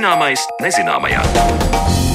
Zināmais nezināmajā.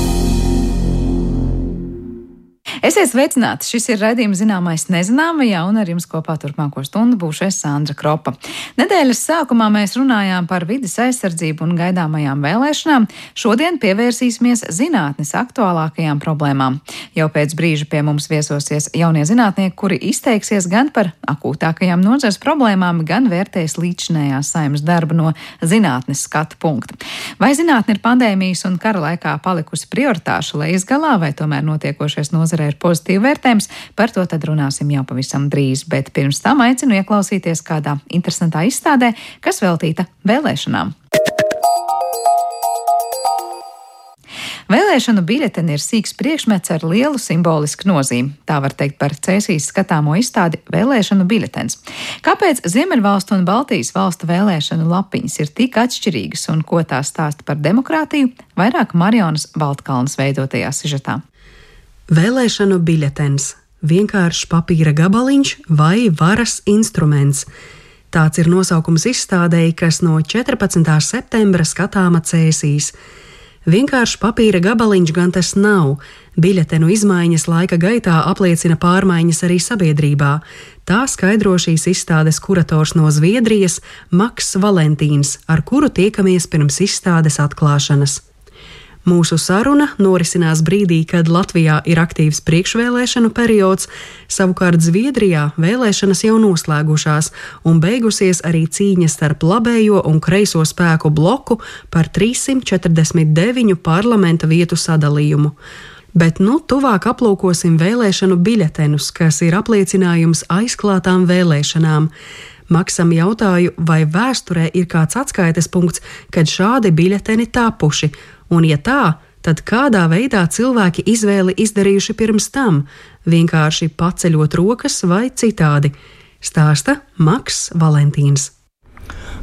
Esiet sveicināti! Šis ir raidījums zināmais nezināmajā, un ar jums kopā turpmāko stundu būšu es Sandra Kropa. Nedēļas sākumā mēs runājām par vidas aizsardzību un gaidāmajām vēlēšanām. Šodien pievērsīsimies zinātnes aktuālākajām problēmām. Jau pēc brīža pie mums viesosies jaunie zinātnieki, kuri izteiksies gan par akūtākajām nozares problēmām, gan vērtēs līdzinējās saimas darbu no zinātnes skatu punkta. Vai zinātne ir pandēmijas un kara laikā palikusi prioritāšu lejas-galā, vai tomēr notiekošais nozarē ir ir pozitīvi vērtējums. Par to tad runāsim jau pavisam drīz, bet pirms tam aicinu ieklausīties kādā interesantā izstādē, kas veltīta vēlēšanām. Vēlēšanu biļeteni ir sīks priekšmets ar lielu simbolisku nozīmi. Tā var teikt par Cēsīs skatāmo izstādi Vēlēšanu biļetens. Kāpēc Ziemeļvalstu un Baltijas valstu vēlēšanu lapiņas ir tik atšķirīgas un ko tās stāsta par demokrātiju, vairāk Marionas Baltkalnas veidotajā sižetā. Vēlēšanu biļetens - vienkāršs papīra gabaliņš vai varas instruments. Tāds ir nosaukums izstādēji, kas no 14. septembra skatāma cēsīs. Vienkārši papīra gabaliņš gan tas nav. Biļetenu izmaiņas laika gaitā apliecina pārmaiņas arī sabiedrībā. Tā skaidro šīs izstādes kurators no Zviedrijas Maks Valentīns, ar kuru tiekamies pirms izstādes atklāšanas. Mūsu saruna norisinās brīdī, kad Latvijā ir aktīvs priekšvēlēšanu periods, savukārt Zviedrijā vēlēšanas jau noslēgušās un beigusies arī cīņa starp labējo un kreiso spēku bloku par 349 parlamenta vietu sadalījumu. Bet nu tuvāk aplūkosim vēlēšanu biļetenus, kas ir apliecinājums aizklātām vēlēšanām. Maksam jautāju, vai vēsturē ir kāds atskaites punkts, kad šādi biļeteni tapuši, Un, ja tā, tad kādā veidā cilvēki izvēli izdarījuši pirms tam, vienkārši paceļot rokas vai citādi, stāsta Maks Valentīns.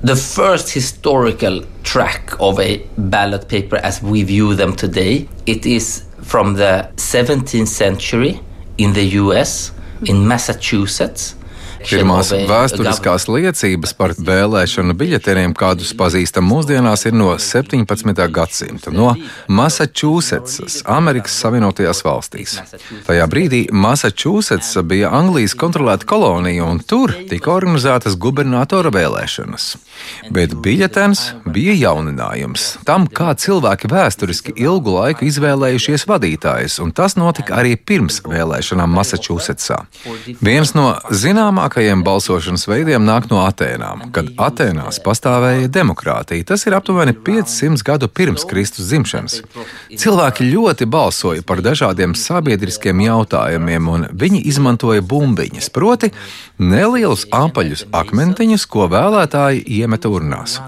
The first historical track of a ballot paper as we view them today, it is from the 17th century in the US, in Massachusetts. Pirmās vēsturiskās liecības par vēlēšanu biļeteniem, kādus pazīstam mūsdienās, ir no 17. gadsimta, no Massachusettsas, Amerikas Savienotajās valstīs. Tajā brīdī Massachusetts bija Anglijas kontrolēta kolonija, un tur tika organizētas gubernatora vēlēšanas. Bet biļetens bija jauninājums tam, kā cilvēki vēsturiski ilgu laiku izvēlējušies vadītājus, un tas notika arī pirms vēlēšanām Massachusettsā. Viens no zināmākajiem Labākajiem balsošanas veidiem nāk no Atēnām, kad Atēnās pastāvēja demokrātija. Tas ir aptuveni 500 gadu pirms Kristus dzimšanas. Cilvēki ļoti balsoja par dažādiem sabiedriskiem jautājumiem, un viņi izmantoja bumbiņas, proti, nelielus apaļus akmentiņus, ko vēlētāji iemeta urnās.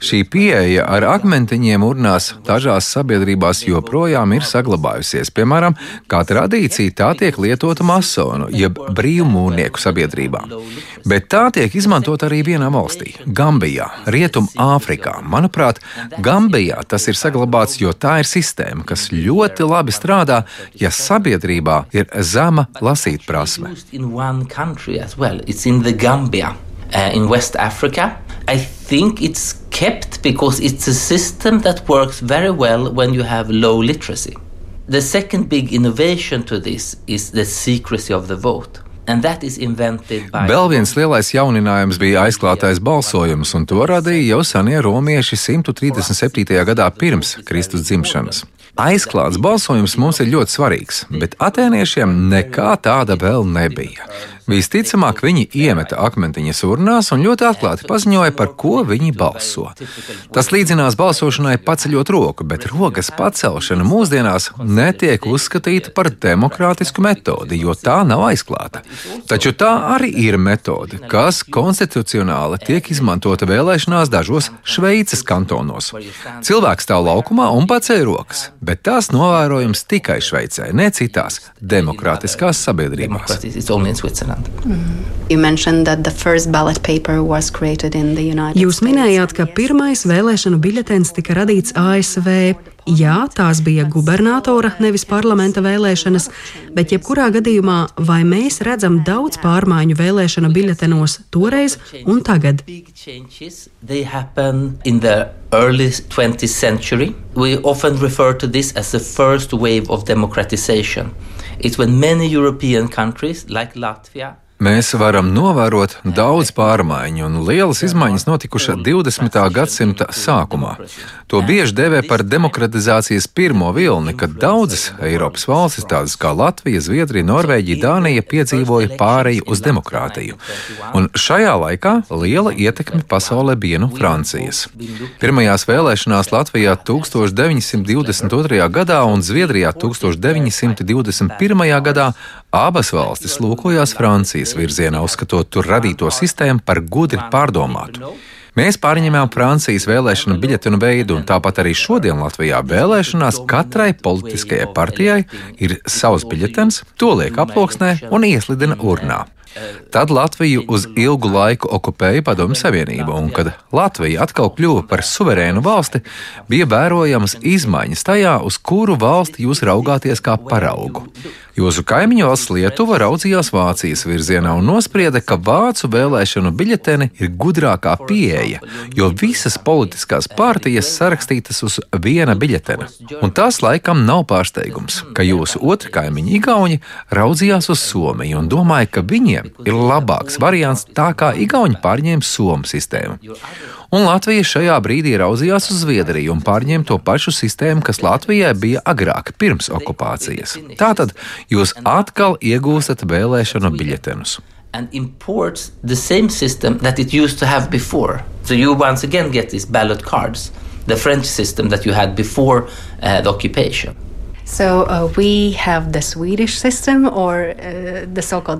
Šī pieeja ar akmentiņiem urnās dažās sabiedrībās joprojām ir saglabājusies. Piemēram, kā tradīcija tā tiek lietota masonu, jeb brīvmūrnieku sabiedrībā. Bet tā tiek izmantot arī vienā valstī - Gambijā, Rietumāfrikā. Manuprāt, Gambijā tas ir saglabāts, jo tā ir sistēma, kas ļoti labi strādā, ja sabiedrībā ir zema lasīt prasme. Uh, in West Africa. I think it's kept because it's a system that works very well when you have low literacy. The second big innovation to this is the secrecy of the vote. Vēl viens lielais jauninājums bija aizklātais balsojums, un to radīja jau senie romieši 137. gadā pirms Kristus dzimšanas. Aizklāts balsojums mums ir ļoti svarīgs, bet atēniešiem nekā tāda vēl nebija. Visticamāk, viņi iemeta akmentiņas urnās un ļoti atklāti paziņoja, par ko viņi balso. Tas līdzinās balsošanai paceļot roku, bet rokas pacelšana mūsdienās netiek uzskatīta par demokrātisku metodi, jo tā nav aizklāta. Taču tā arī ir metode, kas konstitucionāli tiek izmantota vēlēšanās dažos Šveices kantonos. Cilvēks stāv laukumā un paceļ rokas, bet tās novērojams tikai Šveicē, ne citās demokrātiskās sabiedrībās. Jūs minējāt, ka pirmais vēlēšanu biļetens tika radīts ASV. Jā, tās bija gubernatora, nevis parlamenta vēlēšanas, bet jebkurā gadījumā vai mēs redzam daudz pārmaiņu vēlēšana biļetenos toreiz un tagad? early 20th century. We often refer to this as the first wave of democratization. It's when many European countries, like Latvia, Mēs varam novērot daudz pārmaiņu, un lielas izmaiņas notikušas 20. gadsimta sākumā. To bieži dēvē par demokratizācijas pirmo vilni, kad daudzas Eiropas valstis, tādas kā Latvija, Zviedrija, Norvēģija, Dānija, piedzīvoja pāreju uz demokrātiju. Un šajā laikā liela ietekme pasaulē bija no Francijas. Pirmajās vēlēšanās Latvijā 1922. gadā un Zviedrijā 1921. gadā abas valstis lūkojās Francijas virzienā, uzskatot tur radīto sistēmu par gudri pārdomātu. Mēs pārņēmām Francijas vēlēšanu biļetenu veidu, un tāpat arī šodien Latvijā vēlēšanās katrai politiskajai partijai ir savs biļetens, to liek aploksnē un ieslidina urnā. Tad Latviju uz ilgu laiku okupēja Padomju Savienība, un kad Latvija atkal kļuva par suverēnu valsti, bija vērojamas izmaiņas tajā, uz kuru valsti jūs raugāties kā paraugu. Jūsu kaimiņu valsts Lietuva raudzījās Vācijas virzienā un nosprieda, ka vācu vēlēšanu biļeteni ir gudrākā pieeja, jo visas politiskās partijas sarakstītas uz viena biļetena. Un tas laikam nav pārsteigums, ka jūsu otri kaimiņi Igauni raudzījās uz Somiju un domāja, ka viņiem ir labāks variants, tā kā Igauni pārņēma Somu sistēmu. Un Latvija šajā brīdī raudzījās uz Zviedriju un pārņēma to pašu sistēmu, kas Latvijai bija agrāk, pirms okupācijas. Tātad jūs atkal iegūstat vēlēšanu biļetenus. And imports the same system that it used to have before. So you once again get these ballot cards, the French system that you had before uh, the occupation. So, uh, system, or, uh,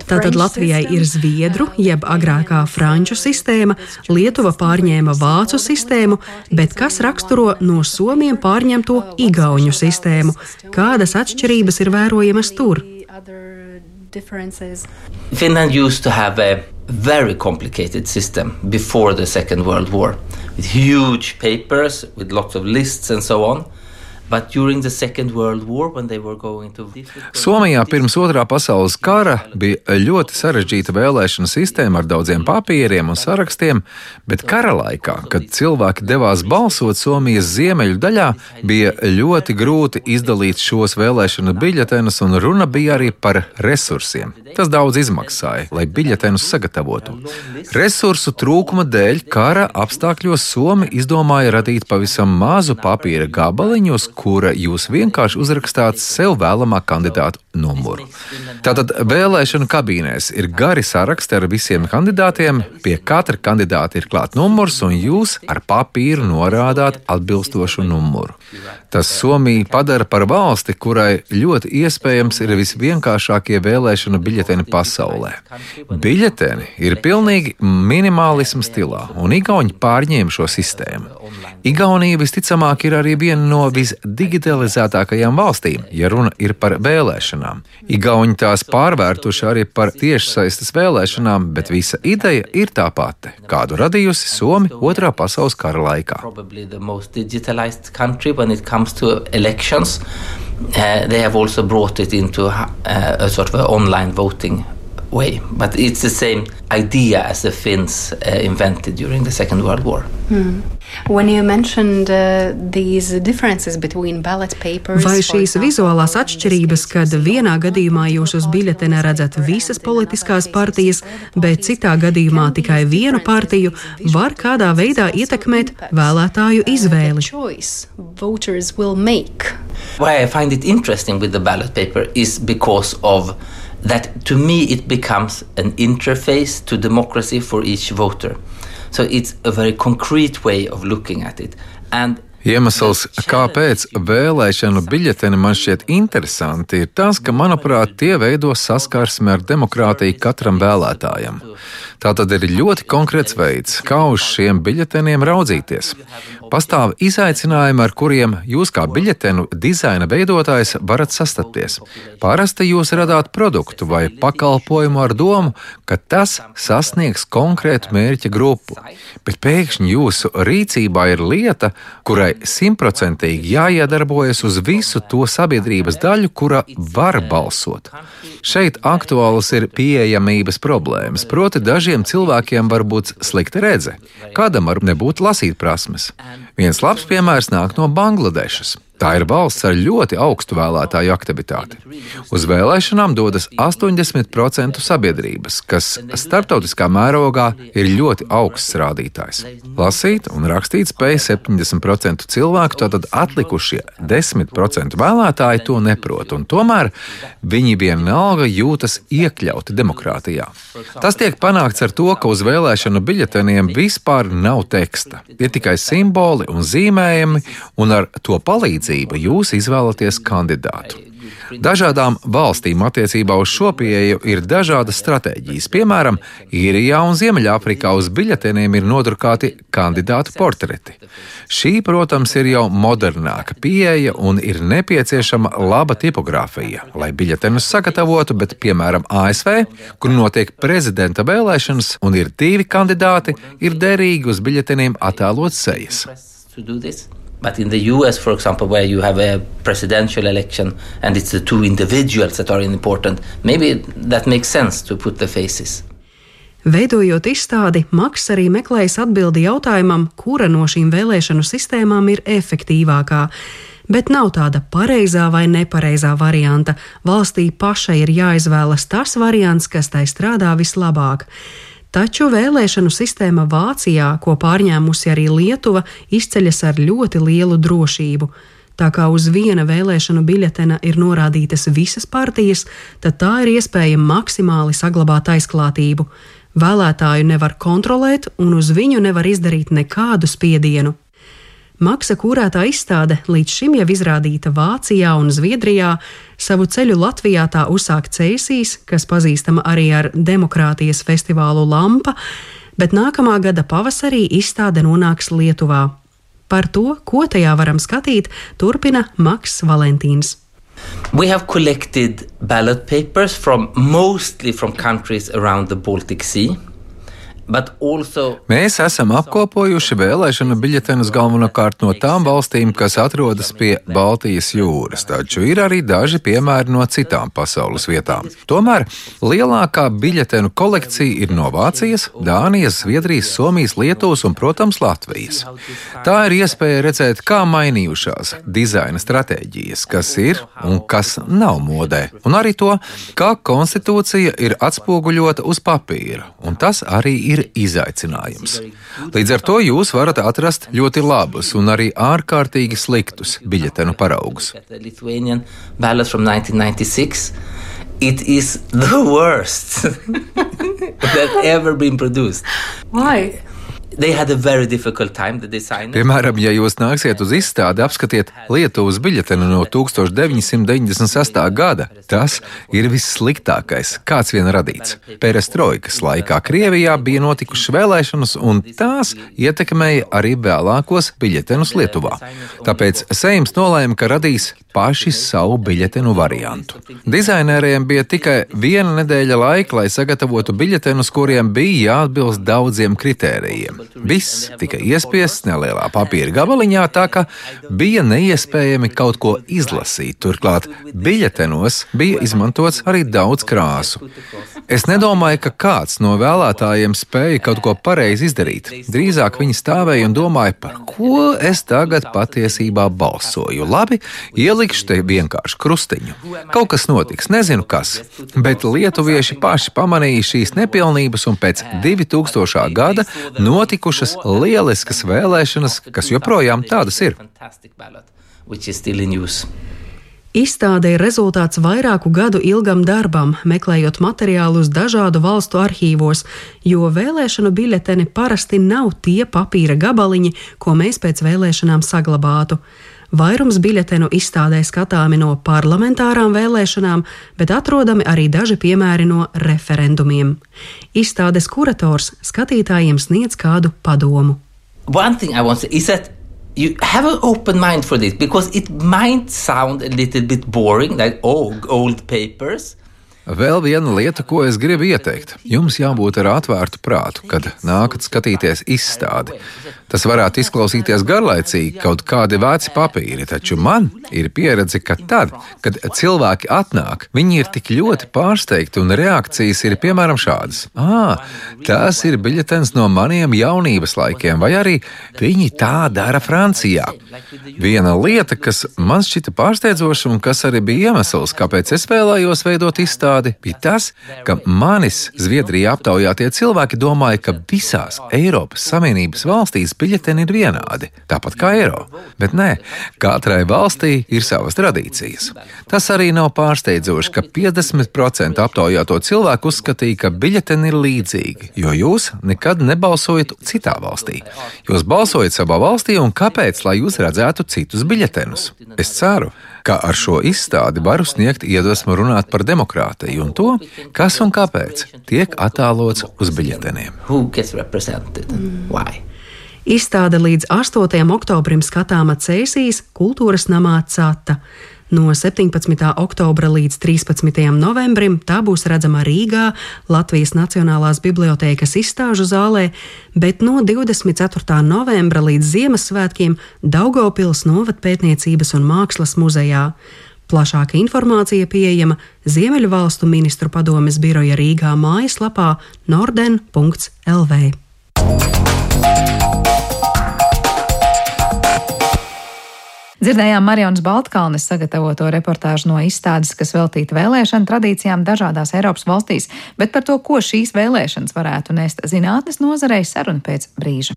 Tātad Latvijai ir zviedru, jeb agrākā franču sistēma, Lietuva pārņēma vācu sistēmu, bet kas raksturo no somiem pārņemto igauņu sistēmu? Kādas atšķirības ir vērojamas tur? Finland used to have a very complicated system before the Second World War, with huge papers, with lots of lists and so on. Somijā pirms otrā pasaules kara bija ļoti sarežģīta vēlēšana sistēma ar daudziem papīriem un sarakstiem, bet kara laikā, kad cilvēki devās balsot Somijas ziemeļu daļā, bija ļoti grūti izdalīt šos vēlēšanu biļetenus, un runa bija arī par resursiem. Tas daudz izmaksāja, lai biļetenus sagatavotu. Resursu trūkuma dēļ kara apstākļos Somi izdomāja radīt pavisam mazu papīra gabaliņu, kura jūs vienkārši uzrakstāt sev vēlamā kandidāta numuru. Tātad vēlēšana kabīnēs ir gari saraksti ar visiem kandidātiem, pie katra kandidāta ir klāts numurs, un jūs ar papīru norādāt atbilstošu numuru. Tas Somiju padara par valsti, kurai ļoti iespējams ir visvienkāršākie vēlēšana biļeteni pasaulē. Biļeteni ir pilnīgi minimālisma stilā, un Igauni pārņēma šo sistēmu. Igaunija visticamāk ir arī viena no visdigitalizētākajām valstīm, ja runa ir par vēlēšanām. Igauni tās pārvērtuši arī par tiešsaistes vēlēšanām, bet visa ideja ir tā pati, kādu radījusi Somija otrā pasaules kara laikā. Uh, they have also brought it into uh, a sort of online voting way. But it's the same idea as the Finns uh, invented during the Second World War. Mm. Mentioned, uh, Vai šīs vizuālās atšķirības, kad vienā gadījumā jūs uz biļetena redzat visas politiskās partijas, bet citā gadījumā tikai vienu partiju, var kādā veidā ietekmēt vēlētāju izvēli? Why I find it interesting with the ballot paper is because of that to me it becomes an interface to democracy for each voter. So it's a very concrete way of looking at it. And Iemesls, kāpēc vēlēšanu biļeteni man šķiet interesanti, ir tas, ka, manuprāt, tie veido saskarsmi ar demokrātiju katram vēlētājam. Tā tad ir ļoti konkrēts veids, kā uz šiem biļeteniem raudzīties. Pastāv izaicinājumi, ar kuriem jūs kā biļetenu dizaina veidotājs varat sastapties. Parasti jūs radāt produktu vai pakalpojumu ar domu, ka tas sasniegs konkrētu mērķa grupu, bet pēkšņi jūsu rīcībā ir lieta, kurai vai simtprocentīgi jāiedarbojas uz visu to sabiedrības daļu, kura var balsot. Šeit aktuāls ir pieejamības problēmas, proti dažiem cilvēkiem var būt slikta redze, kādam var nebūt lasīt prasmes. Viens labs piemērs nāk no Bangladešas. Tā ir valsts ar ļoti augstu vēlētāju aktivitāti. Uz vēlēšanām dodas 80% sabiedrības, kas starptautiskā mērogā ir ļoti augsts rādītājs. Lasīt un rakstīt spēj 70% cilvēku, tātad atlikušie 10% vēlētāji to neprot, un tomēr viņi vienalga jūtas iekļauti demokrātijā. Tas tiek panākts ar to, ka uz vēlēšanu biļeteniem vispār nav teksta. Ir tikai simboli un zīmējumi, un ar to palīdzību jūs izvēlaties kandidātu. Dažādām valstīm attiecībā uz šo pieeju ir dažādas stratēģijas. Piemēram, Īrijā un Ziemeļāfrikā uz biļeteniem ir nodrukāti kandidātu portreti. Šī, protams, ir jau modernāka pieeja un ir nepieciešama laba tipogrāfija, lai biļetenus sagatavotu, bet, piemēram, ASV, kur notiek prezidenta vēlēšanas un ir divi kandidāti, ir derīgi uz biļeteniem attēlot sejas. But in the US, for example, where you have a presidential election and it's the two individuals that are important, maybe that makes sense to put the faces. Veidojot izstādi, Maks arī meklējas atbildi jautājumam, kura no šīm vēlēšanu sistēmām ir efektīvākā. Bet nav tāda pareizā vai nepareizā varianta. Valstī pašai ir jāizvēlas tas variants, kas tai strādā vislabāk. Taču vēlēšanu sistēma Vācijā, ko pārņēmusi arī Lietuva, izceļas ar ļoti lielu drošību. Tā kā uz viena vēlēšanu biļetena ir norādītas visas partijas, tad tā ir iespēja maksimāli saglabāt aizklātību. Vēlētāju nevar kontrolēt, un uz viņu nevar izdarīt nekādu spiedienu. Maksa kūrētā izstāde līdz šim jau izrādīta Vācijā un Zviedrijā, savu ceļu Latvijā tā uzsāk Cēsīs, kas pazīstama arī ar demokrātijas festivālu Lampa, bet nākamā gada pavasarī izstāde nonāks Lietuvā. Par to, ko tajā varam skatīt, turpina Maks Valentīns. We have collected ballot papers from mostly from countries around the Baltic Sea. Mēs esam apkopojuši vēlēšanu biļetenus galvenokārt no tām valstīm, kas atrodas pie Baltijas jūras, taču ir arī daži piemēri no citām pasaules vietām. Tomēr lielākā biļetenu kolekcija ir no Vācijas, Dānijas, Zviedrijas, Somijas, Lietuvas un, protams, Latvijas. Tā ir iespēja redzēt, kā mainījušās dizaina stratēģijas, kas ir un kas nav modē, un arī to, kā konstitūcija ir atspoguļota uz papīra, un tas arī ir ir izaicinājums. Līdz ar to jūs varat atrast ļoti labus un arī ārkārtīgi sliktus biļetenu paraugus. It is the worst that ever been produced. Why? Piemēram, ja jūs nāksiet uz izstādi, apskatiet Lietuvas biļetenu no 1998. gada, tas ir vissliktākais, kāds vien radīts. Perestroikas laikā Krievijā bija notikušas vēlēšanas, un tās ietekmēja arī vēlākos biļetenus Lietuvā. Tāpēc Seims nolēma, ka radīs paši savu biļetenu variantu. Dizaineriem bija tikai viena nedēļa laika, lai sagatavotu biļetenus, kuriem bija jāatbilst daudziem kritērijiem. Viss tika iespiests nelielā papīra gabaliņā, tā ka bija neiespējami kaut ko izlasīt. Turklāt biļetenos bija izmantots arī daudz krāsu. Es nedomāju, ka kāds no vēlētājiem spēja kaut ko pareizi izdarīt. Drīzāk viņi stāvēja un domāja, par ko es tagad patiesībā balsoju. Labi, ielikšu te vienkārši krustiņu. Kaut kas notiks, nezinu kas, bet lietuvieši paši pamanīja šīs nepilnības un pēc 2000. gada notikušas lieliskas vēlēšanas, kas joprojām tādas ir. Izstāde ir rezultāts vairāku gadu ilgam darbam, meklējot materiālus dažādu valstu arhīvos, jo vēlēšanu biļeteni parasti nav tie papīra gabaliņi, ko mēs pēc vēlēšanām saglabātu. Vairums biļetenu izstādē skatāmi no parlamentārām vēlēšanām, bet atrodami arī daži piemēri no referendumiem. Izstādes kurators skatītājiem sniedz kādu padomu. One thing I want to say is that you have an open mind for this because it might sound a little bit boring, like oh, old papers. Vēl viena lieta, ko es gribu ieteikt. Jums jābūt ar atvērtu prātu, kad nākat skatīties izstādi. Tas varētu izklausīties garlaicīgi, kaut kādi veci papīri, taču man ir pieredze, ka tad, kad cilvēki atnāk, viņi ir tik ļoti pārsteigti un reakcijas ir piemēram šādas: Ah, tas ir biļetens no maniem jaunības laikiem, vai arī viņi tā dara Francijā. Viena lieta, kas man šķita pārsteidzoša un kas arī bija iemesls, kāpēc es vēlējos veidot izstādi, bija tas, ka manis Zviedrijā aptaujātie cilvēki domāja, ka visās Eiropas Savienības valstīs biļeteni ir vienādi, tāpat kā eiro. Bet nē, katrai valstī ir savas tradīcijas. Tas arī nav pārsteidzoši, ka 50% aptaujāto cilvēku uzskatīja, ka biļeteni ir līdzīgi, jo jūs nekad nebalsojat citā valstī. Jūs balsojat savā valstī, un kāpēc, lai jūs redzētu citus biļetenus? Es ceru, ka ar šo izstādi varu sniegt iedvesmu runāt par demokrātiju un to, kas un kāpēc tiek attēlots uz biļeteniem. Mm. Izstāde līdz 8. oktobrim skatāma Cēsīs kultūras namā Cata. No 17. oktobra līdz 13. novembrim tā būs redzama Rīgā, Latvijas Nacionālās bibliotēkas izstāžu zālē, bet no 24. novembra līdz Ziemassvētkiem Daugopils Novatpētniecības un mākslas muzejā. Plašāka informācija pieejama Ziemeļvalstu ministru padomes biroja Rīgā mājaslapā norden.lv. Dzirdējām Marijas Baltkalnes sagatavoto reportāžu no izstādes, kas veltīta vēlēšanu tradīcijām dažādās Eiropas valstīs, bet par to, ko šīs vēlēšanas varētu nest zinātnes nozarei, saruna pēc brīža.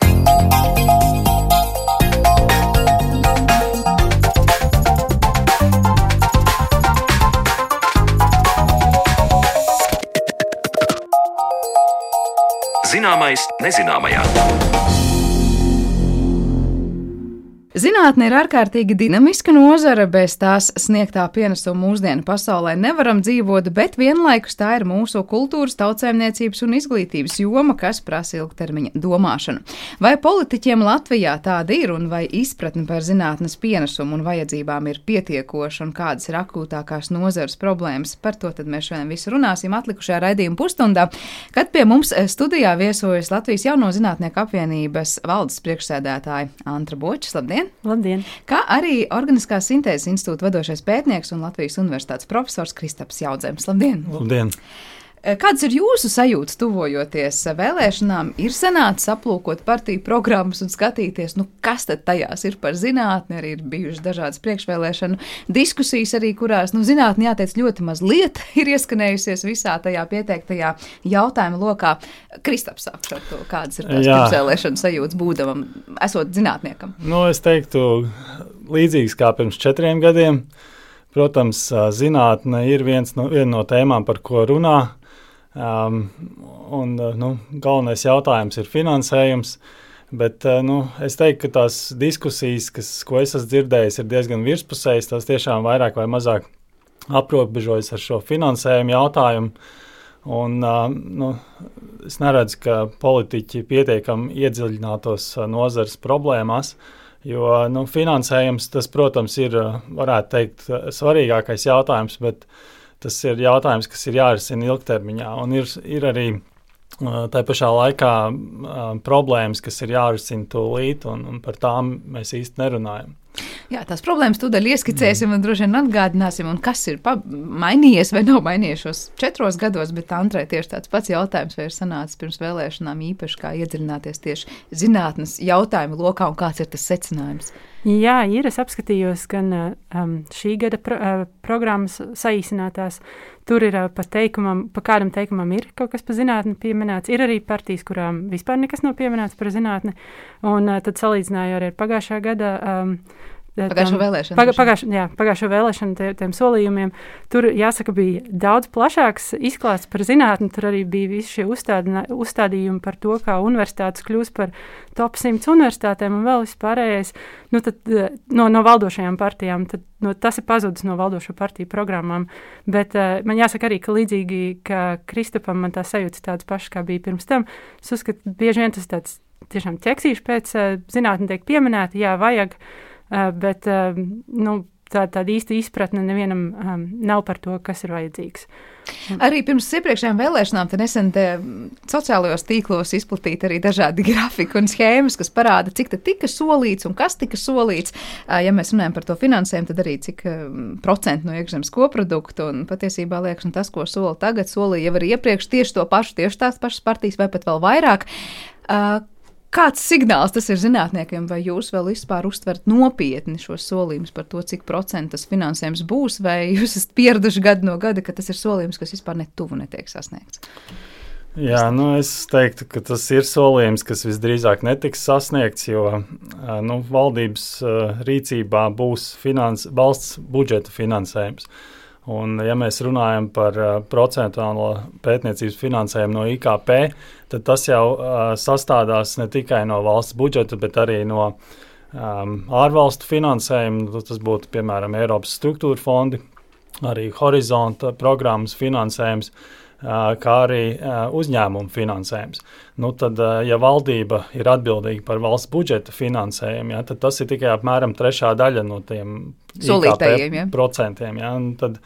Zināmais nezināmajā. Zinātne ir ārkārtīgi dinamiska nozara, bez tās sniegtā pienesuma mūsdienu pasaulē nevaram dzīvot, bet vienlaikus tā ir mūsu kultūras, tautsēmniecības un izglītības joma, kas prasa ilgtermiņa domāšanu. Vai politiķiem Latvijā tāda ir un vai izpratne par zinātnes pienesumu un vajadzībām ir pietiekoša un kādas ir akūtākās nozares problēmas? Par to mēs šodien visu runāsim atlikušajā raidījuma pusstundā, kad pie mums studijā viesojas Latvijas jauno zinātnieku apvienības valdes priekšsēdētāja Antra Bočs. Labdien! Labdien! Kā arī Organiskās sintēzes institūta vadošais pētnieks un Latvijas Universitātes profesors Kristaps Jaudzēms. Labdien! Labdien. Eh, kādas ir jūsu sajūtas, tuvojoties vēlēšanām? Ir senāts aplūkot partiju programmas un skatīties, nu, kas tad tajās ir par zinātni. Arī ir bijušas dažādas priekšvēlēšanu diskusijas, arī kurās nu, zinātnē jāteic ļoti maz lieta ir ieskanējusies visā tajā pieteiktajā jautājuma lokā. Kristaps to, kādas ir tās priekšvēlēšanu sajūtas būdamam, esot zinātniekam. Nu, es teiktu, līdzīgs kā pirms četriem gadiem. Protams, zinātne ir viens no, viena no tēmām, par ko runā Um, un, uh, nu, galvenais jautājums ir finansējums. Bet uh, nu, es teiktu, ka tās diskusijas, kas, ko es esmu dzirdējis, ir diezgan virspusējas. Tās tiešām vairāk vai mazāk aprobežojas ar šo finansējumu jautājumu. Un, uh, nu, es neredzu, ka politiķi pietiekami iedziļinātos nozares problēmās. Jo nu, finansējums, tas, protams, ir, varētu teikt, svarīgākais jautājums, bet uh, tas ir jautājums, kas ir jārisina ilgtermiņā. Un ir, ir arī tā pašā laikā problēmas, kas ir jārisina tūlīt, un, un par tām mēs īsti nerunājam. Jā, tās problēmas tūdaļ ieskicēsim mm. un droši vien atgādināsim, kas ir mainījies vai nav mainījies šos četros gados, bet Antrai tieši tāds pats jautājums, vai ir sanācis pirms vēlēšanām īpaši kā iedziļināties tieši zinātnes jautājumu lokā un kāds ir tas secinājums. Jā, ir. Es apskatījos gan um, šī gada pro, uh, programmas saīsinātās. Tur ir uh, pa, teikumam, pa kādam teikumam ir kaut kas par zinātni pieminēts. Ir arī partijas, kurām vispār nekas nav pieminēts par zinātni. Un uh, tad salīdzināju arī ar pagājušā gada. Um, Pagājušo vēlēšanu. Paga, pagājušo, jā, pagājušo vēlēšanu tie, tiem solījumiem. Tur, jāsaka, bija daudz plašāks izklāsts par zinātni. Tur arī bija visi šie uzstādījumi par to, kā universitātes kļūs par top 100 universitātēm un vēl vispārējais nu, tad, eh, no, no valdošajām partijām. Tad, no, tas ir pazudis no valdošo partiju programmām. Bet uh, man jāsaka arī, ka līdzīgi kā Kristupam, man tā sajūta tādas pašas, kā bija pirms tam. Es uzskatu, bieži vien tas tāds tiešām ķeksīši pēc uh, zinātnē tiek pieminēta, jā, vajag. Uh, bet uh, nu, tā, tāda īsta izpratne nevienam um, nav par to, kas ir vajadzīgs. Arī pirms iepriekšējām vēlēšanām nesen sociālajos tīklos izplatīti arī dažādi grafiki un schēmas, kas parāda, cik tika solīts un kas tika solīts. Ja mēs runājam par to finansējumu, tad arī cik procentu no iekšzemes koprodukta un patiesībā liekas, un tas, ko sola tagad, solīja jau arī iepriekš tieši to pašu, tieši tās pašas partijas vai pat vēl vairāk. Kāds signāls tas ir zinātniekiem, vai jūs vēl vispār uztverat nopietni šos solījumus par to, cik procentu tas finansējums būs, vai jūs esat pieraduši gadu no gada, ka tas ir solījums, kas vispār netuvu netiek sasniegts? Jā, nu es teiktu, ka tas ir solījums, kas visdrīzāk netiks sasniegts, jo nu, valdības rīcībā būs finans, valsts budžeta finansējums. Un, ja mēs runājam par procentuālo pētniecības finansējumu no IKP, tad tas jau uh, sastādās ne tikai no valsts budžeta, bet arī no um, ārvalstu finansējuma. Tas būtu piemēram Eiropas struktūra fondi, arī horizonta programmas finansējums. Uh, kā arī uzņēmumu finansējums. Nu, tad, ja valdība ir atbildīga par valsts budžeta finansējumu, ja, tad tas ir tikai apmēram trešā daļa no tiem solītajiem ja. procentiem. Ja, tad,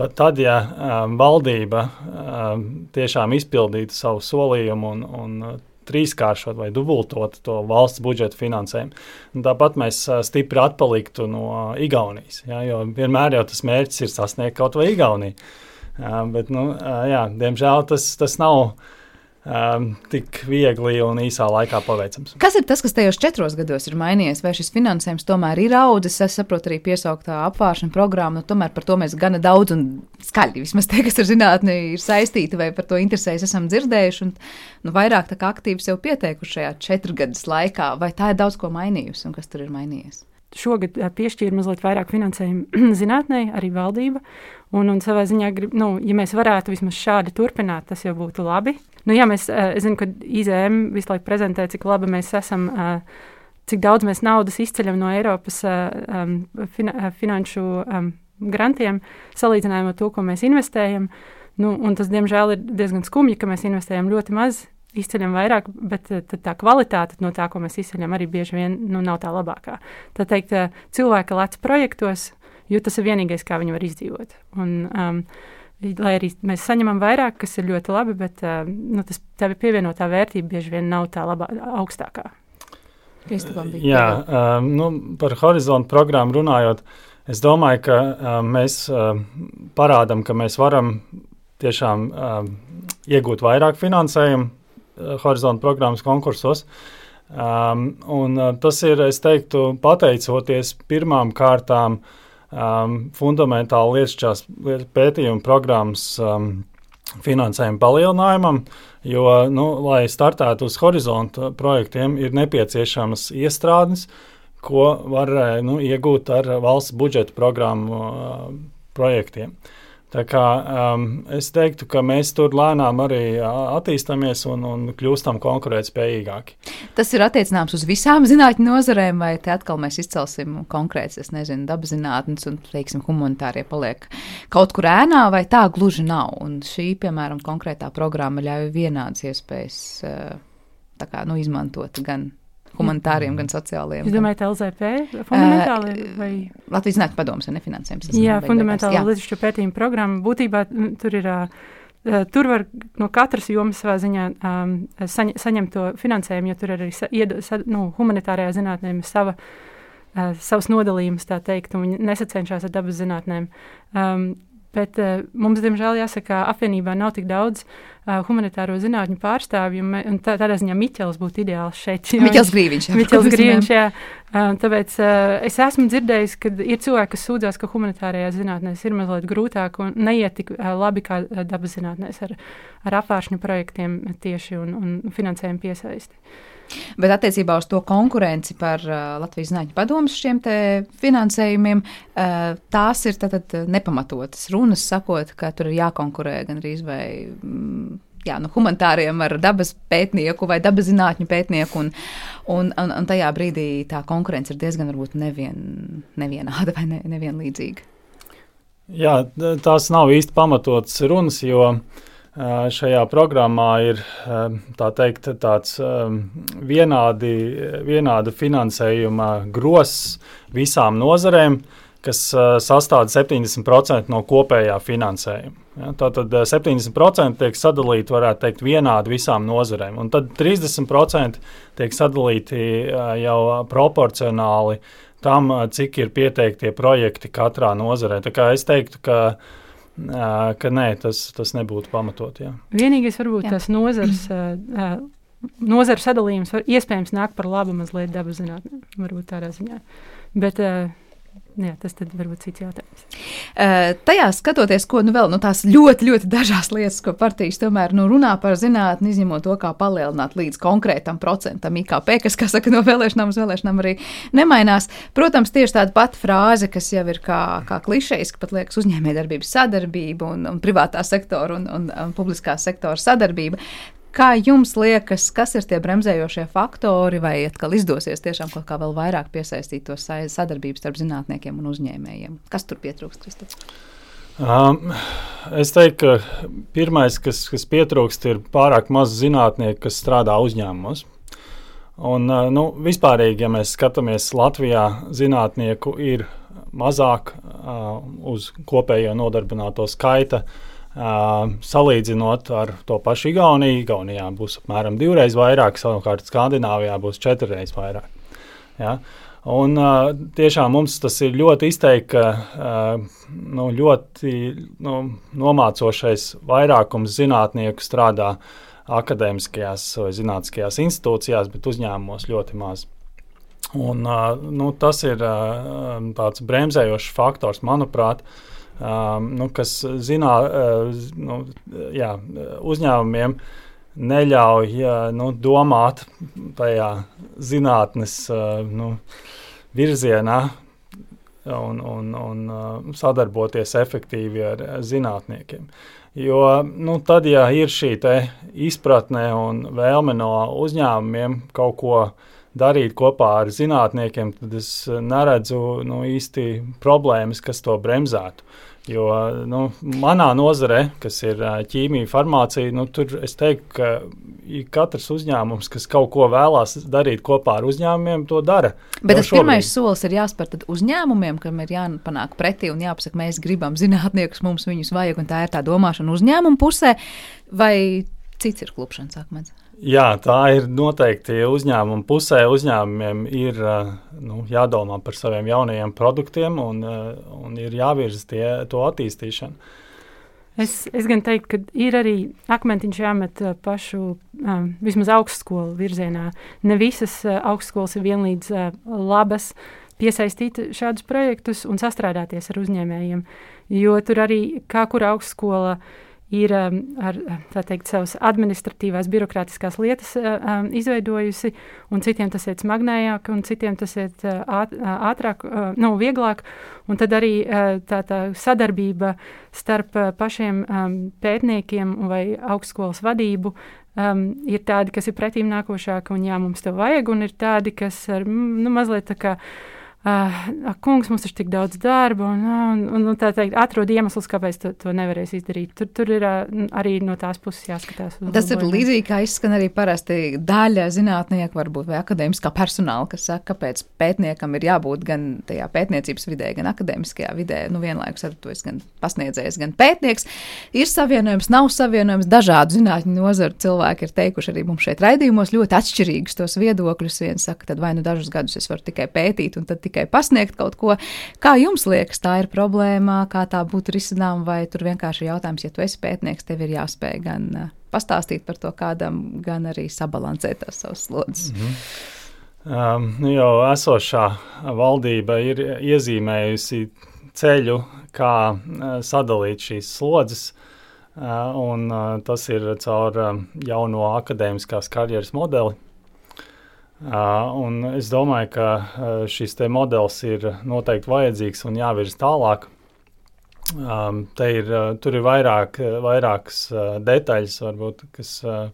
pat tad, ja um, valdība um, tiešām izpildītu savu solījumu un, un trīskāršot vai dubultot to valsts budžeta finansējumu. Un tāpat mēs stipri atpaliktu no Igaunijas, ja, jo vienmēr jau tas mērķis ir sasniegt kaut vai Igauniju. Jā, bet, nu, jā, diemžēl tas, tas nav um, tik viegli un īsā laikā paveicams. Kas ir tas, kas tajos četros gados ir mainījies? Vai šis finansējums tomēr ir audzis? Es saprotu, arī piesauktā apvāršana programma, nu, tomēr par to mēs gana daudz un skaļi vismaz tie, kas ar zinātni ir saistīti vai par to interesējas, esam dzirdējuši. Un, nu, vairāk aktīvi sev pieteikuši šajā četrgadus laikā. Vai tā ir daudz ko mainījusi un kas tur ir mainījies? Šogad piešķīra mazliet vairāk finansējumu zinātnē, arī valdība. Un, un savā ziņā, grib, nu, ja mēs varētu vismaz šādi turpināt, tas jau būtu labi. Nu, jā, mēs, es zinu, ka IZM visu laiku prezentē, cik labi mēs esam, cik daudz mēs naudas izceļam no Eiropas um, fina, finanšu um, grantiem, salīdzinājumā ar to, ko mēs investējam. Nu, tas, diemžēl, ir diezgan skumji, ka mēs investējam ļoti maz, izceļam vairāk, bet tā kvalitāte no tā, ko mēs izceļam, arī bieži vien nu, nav tā labākā. Tā teikt, cilvēka lec projektos jo tas ir vienīgais, kā viņi var izdzīvot. Un, um, lai arī mēs saņemam vairāk, kas ir ļoti labi, bet uh, nu, tas tev pievienotā vērtība bieži vien nav tā labā, augstākā. Jā, um, nu, par horizontu programmu runājot, es domāju, ka um, mēs um, parādām, ka mēs varam tiešām um, iegūt vairāk finansējumu uh, horizontu programmas konkursos. Um, un, uh, tas ir, es teiktu, pateicoties pirmām kārtām um, fundamentāli lietišķās pētījuma programmas um, finansējuma palielinājumam, jo, nu, lai startētu uz horizonta projektiem, ir nepieciešamas iestrādes, ko var nu, iegūt ar valsts budžeta programmu uh, projektiem. Uh, Tā kā, um, es teiktu, ka mēs tur lēnām arī attīstāmies un, un kļūstam konkurētspējīgāki. Tas ir attiecināms uz visām zinātņu nozarēm, vai te atkal mēs izcelsim konkrēts, es nezinu, dabas zinātnes un, teiksim, humanitārie paliek kaut kur ēnā, vai tā gluži nav. Un šī, piemēram, konkrētā programma ļauj vienādas iespējas kā, nu, izmantot gan humanitāriem, gan sociāliem. Jūs domājat, LZP fundamentāli? Vai? Latvijas Zinātņu padomus ir nefinansējums. Jā, fundamentāli līdzekļu pētījuma programma. Būtībā tur ir. Uh, tur var no katras jomas savā ziņā um, saņ, saņemt to finansējumu, jo tur arī sa, ied, sa, nu, humanitārajā zinātnē ir sava, uh, savs nodalījums, tā teikt, un viņi nesacenšas ar dabas zinātnēm. Um, Bet uh, mums, diemžēl, jāsaka, apvienībā nav tik daudz uh, humanitāro zinātņu pārstāvju. Un tā, tādā ziņā Miķels būtu ideāls šeit. Miķels Grīviņš. Jā, Miķels Grīviņš, jā. Uh, tāpēc uh, es esmu dzirdējis, ka ir cilvēki, kas sūdzās, ka humanitārajā zinātnēs ir mazliet grūtāk un neiet tik uh, labi kā dabas zinātnēs ar, ar apvāršņu projektiem tieši un, un finansējumu piesaisti. Bet attiecībā uz to konkurenci par uh, Latvijas Zinātņu padomus šiem finansējumiem, uh, tās ir tātad nepamatotas runas, sakot, ka tur ir jākonkurē gan arī vai. Mm, jā, nu, humanitāriem ar dabas pētnieku vai dabas zinātņu pētnieku. Un, un, un, un tajā brīdī tā konkurence ir diezgan nevien, nevienāda vai ne, nevienlīdzīga. Jā, tās nav īsti pamatotas runas, jo uh, šajā programmā ir tā teikt, tāds vienādi, vienāda finansējuma gross visām nozarēm. kas uh, sastāv 70% no kopējā finansējuma. Ja, tātad 70% tiek sadalīti, varētu teikt, vienādi visām nozarēm, un tad 30% tiek sadalīti uh, jau proporcionāli tam, uh, cik ir pieteiktie projekti katrā nozarē. Tā kā es teiktu, ka ka nē, tas, tas nebūtu pamatot. Jā. Vienīgais, varbūt jā. tas nozars, nozars sadalījums var iespējams nāk par labu mazliet dabas zinātnē, varbūt tādā ziņā. Bet, Jā, tas tad varbūt cits jautājums. Uh, tajā skatoties, ko nu vēl nu, tās ļoti, ļoti dažās lietas, ko partijas tomēr nu, runā par zinātni, izņemot to, kā palielināt līdz konkrētam procentam IKP, kas, kā saka, no vēlēšanām uz vēlēšanām arī nemainās. Protams, tieši tāda pati frāze, kas jau ir kā, kā klišejiski, pat liekas uzņēmējdarbības sadarbība un, un privātā sektora un, un, un publiskā sektora sadarbība. Kā jums liekas, kas ir tie bremzējošie faktori, vai atkal izdosies tiešām kaut kā vēl vairāk piesaistīt to sadarbību starp zinātniekiem un uzņēmējiem? Kas tur pietrūkst, Kristofers? Um, es teiktu, ka pirmais, kas, kas pietrūkst, ir pārāk maz zinātnieku, kas strādā uzņēmumos. Un, uh, nu, vispārīgi, ja mēs skatāmies Latvijā, zinātnieku ir mazāk uh, uz kopējo nodarbināto skaita. Uh, Uh, salīdzinot ar to pašu Igauniju, Igaunijā būs apmēram divreiz vairāk, savukārt Skandināvijā būs četrreiz vairāk. Ja? Un, uh, tiešām mums tas ir ļoti izteikti, ka uh, nu, ļoti nu, nomācošais vairākums zinātnieku strādā akadēmiskajās vai zinātniskajās institūcijās, bet uzņēmumos ļoti maz. Un, uh, nu, tas ir uh, tāds bremzējošs faktors, manuprāt, uh, um, nu, kas zinā, uh, nu, jā, uzņēmumiem neļauj ja, nu, domāt tajā zinātnes uh, nu, virzienā un, un, un uh, sadarboties efektīvi ar zinātniekiem. Jo nu, tad, ja ir šī izpratne un vēlme no uzņēmumiem kaut ko darīt kopā ar zinātniekiem, tad es neredzu nu, īsti problēmas, kas to bremzētu. Uh, Jo nu, manā nozarē, kas ir ķīmija, farmācija, nu, tur es teiktu, ka katrs uzņēmums, kas kaut ko vēlās darīt kopā ar uzņēmumiem, to dara. Bet tas pirmais solis ir jāspēr uzņēmumiem, kam ir jāpanāk pretī un jāpasaka, mēs gribam zinātniekus, mums viņus vajag, un tā ir tā domāšana uzņēmuma pusē, vai cits ir klupšanas akmens? Jā, tā ir noteikti uzņēmuma pusē. Uzņēmumiem ir nu, jādomā par saviem jaunajiem produktiem un, un ir jāvirza tie, to attīstīšanu. Es, es gan teiktu, ka ir arī akmentiņš jāmet pašu, um, vismaz augstskolu virzienā. Ne visas uh, augstskolas ir vienlīdz uh, labas piesaistīt šādus projektus un sastrādāties ar uzņēmējiem. Jo tur arī, kā kura augstskola, uh, ir um, ar teikt, savas administratīvās, birokrātiskās lietas uh, um, izveidojusi, un citiem tas iet smagnējāk, un citiem tas iet uh, uh, ātrāk, nu, vieglāk. Un tad arī tā, tā sadarbība starp pašiem um, pētniekiem vai augstskolas vadību um, ir tādi, kas ir pretīm nākošāki, un jā, mums to vajag, un ir tādi, kas ar nu, mazliet tā kā Uh, kungs, mums ir tik daudz darba, un, un, un, un tā teikt, atrod iemeslus, kāpēc to, to nevarēs izdarīt. Tur, tur ir uh, arī no tās puses jāskatās. Tas ir līdzīgi, kā izskan arī parasti daļa zinātnieku, varbūt vai akadēmiskā personāla, kas saka, kāpēc pētniekam ir jābūt gan tajā pētniecības vidē, gan akadēmiskajā vidē. Nu, vienlaikus ar to es gan pasniedzējis, gan pētnieks. Ir savienojums, nav savienojums. Dažādu zinātņu nozaru cilvēki ir teikuši arī mums šeit raidījumos ļoti atšķirīgus tos viedokļus. Viens saka, tad vai nu dažus gadus es varu tikai pētīt, un tad tikai pasniegt kaut ko. Kā jums liekas, tā ir problēma, kā tā būtu risināma, vai tur vienkārši ir jautājums, ja tu esi pētnieks, tev ir jāspēj gan uh, pastāstīt par to kādam, gan arī sabalansēt tās savas slodzes. Mm -hmm. Um, jau esošā valdība ir iezīmējusi ceļu, kā uh, sadalīt šīs slodzes, uh, un uh, tas ir caur jauno akadēmiskās karjeras modeli. Uh, es domāju, ka šis modelis ir noteikti vajadzīgs un jāvirz tālāk. Um, ir, tur ir vairāk, vairākas uh, detaļas, varbūt, kas uh,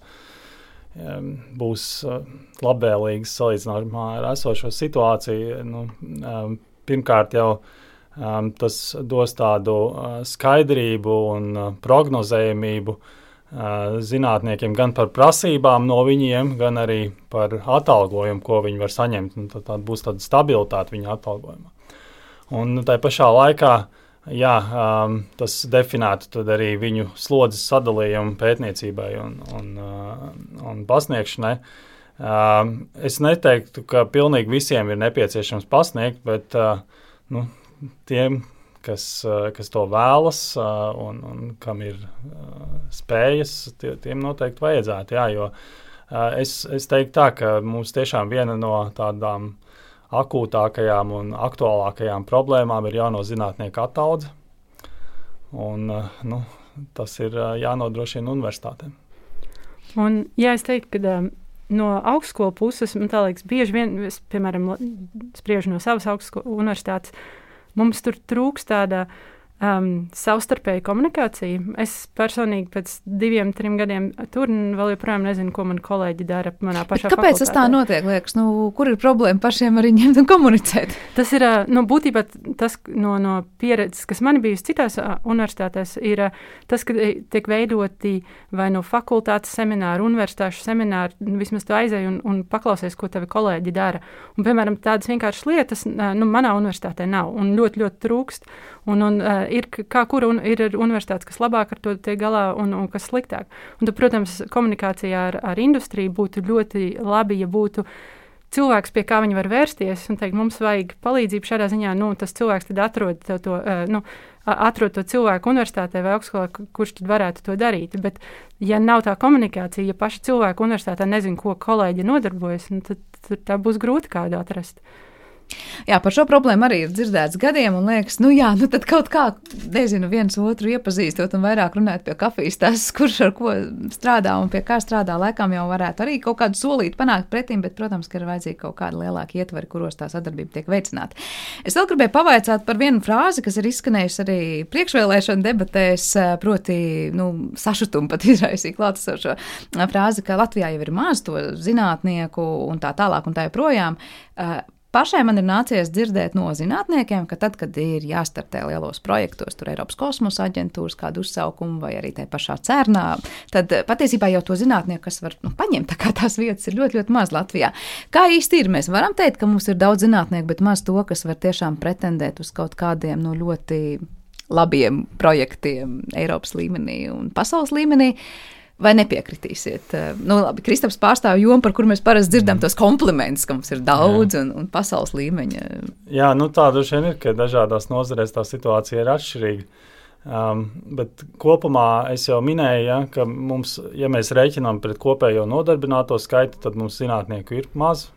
būs uh, labvēlīgas salīdzinājumā ar esošo situāciju. Nu, um, pirmkārt, jau um, tas dos tādu uh, skaidrību un uh, prognozējumību uh, zinātniekiem gan par prasībām no viņiem, gan arī par atalgojumu, ko viņi var saņemt. Tad, tad būs tāda stabilitāte viņa atalgojumā. Un tā pašā laikā jā, um, tas definētu arī viņu slodzes sadalījumu pētniecībai un, un, uh, un pasniegšanai. Uh, es neteiktu, ka pilnīgi visiem ir nepieciešams pasniegt, bet uh, nu, tiem, kas, uh, kas to vēlas uh, un, un kam ir uh, spējas, tie, tiem noteikti vajadzētu. Jā, jo es, es teiktu tā, ka mums tiešām viena no tādām akūtākajām un aktuālākajām problēmām ir jauno zinātnieku ataudze. Un, nu, tas ir jānodrošina universitātēm. Un, jā, es teiktu, ka no augstskolas puses, man liekas, bieži vien, es, piemēram, spriežu no savas augstskolas universitātes, mums tur trūkst tāda uh, um, savstarpēja komunikācija. Es personīgi pēc diviem, trim gadiem tur vēl joprojām nezinu, ko mani kolēģi dara manā pašā. Bet kāpēc fakultātē. tas tā notiek? Liekas, nu, kur ir problēma pašiem arī ņemt un komunicēt? Tas ir nu, būtībā tas no, no pieredzes, kas man bijusi citās universitātēs, ir tas, ka tiek veidoti vai no fakultātes semināri, universitāšu semināri, nu, vismaz tu aizēji un, un paklausies, ko tavi kolēģi dara. Un, piemēram, tādas vienkāršas lietas nu, manā universitātē nav un ļoti, ļoti trūkst. Un, un, uh, ir kā kur un, ir universitātes, kas labāk ar to tiek galā un, un kas sliktāk. Un, tad, protams, komunikācijā ar, ar industriju būtu ļoti labi, ja būtu cilvēks, pie kā viņi var vērsties un teikt, mums vajag palīdzību šādā ziņā. Nu, tas cilvēks tad atrod to. to uh, nu, atrod to cilvēku universitātē vai augstskolā, kurš tad varētu to darīt. Bet, ja nav tā komunikācija, ja paši cilvēki universitātē nezina, ko kolēģi nodarbojas, nu, tad, tad tā būs grūti kādu atrast. Jā, par šo problēmu arī ir dzirdēts gadiem, un liekas, nu jā, nu tad kaut kā, nezinu, viens otru iepazīstot un vairāk runāt pie kafijas, tas, kurš ar ko strādā un pie kā strādā, laikam jau varētu arī kaut kādu solīt panākt pretim, bet, protams, ka ir vajadzīgi kaut kādi lielāki ietveri, kuros tā sadarbība tiek veicināta. Es vēl gribēju pavaicāt par vienu frāzi, kas ir izskanējusi arī priekšvēlēšana debatēs, proti, nu, sašutumu pat izraisīja klātesošo frāzi, ka Latvijā jau ir maz to zinātnieku un tā tālāk un tā joprojām. Pašai man ir nācies dzirdēt no zinātniekiem, ka tad, kad ir jāstartē lielos projektos, tur Eiropas kosmosa aģentūras kādu uzsaukumu vai arī tajā pašā cernā, tad eh, patiesībā jau to zinātnieku, kas var nu, paņemt tā tās vietas, ir ļoti, ļoti maz Latvijā. Kā īsti ir? Mēs varam teikt, ka mums ir daudz zinātnieku, bet maz to, kas var tiešām pretendēt uz kaut kādiem nu, ļoti labiem projektiem Eiropas līmenī un pasaules līmenī. Vai nepiekritīsiet? Eh, nu, labi, Kristaps pārstāv jomu, par kuru mēs parasti dzirdam tos komplimentus, ka mums ir daudz un, un pasaules līmeņa. Jā, nu tā droši vien ir, ka dažādās nozarēs tā situācija ir atšķirīga. Um, bet kopumā es jau minēju, ja, ka mums, ja mēs rēķinām pret kopējo nodarbināto skaitu, tad mums zinātnieku ir maz.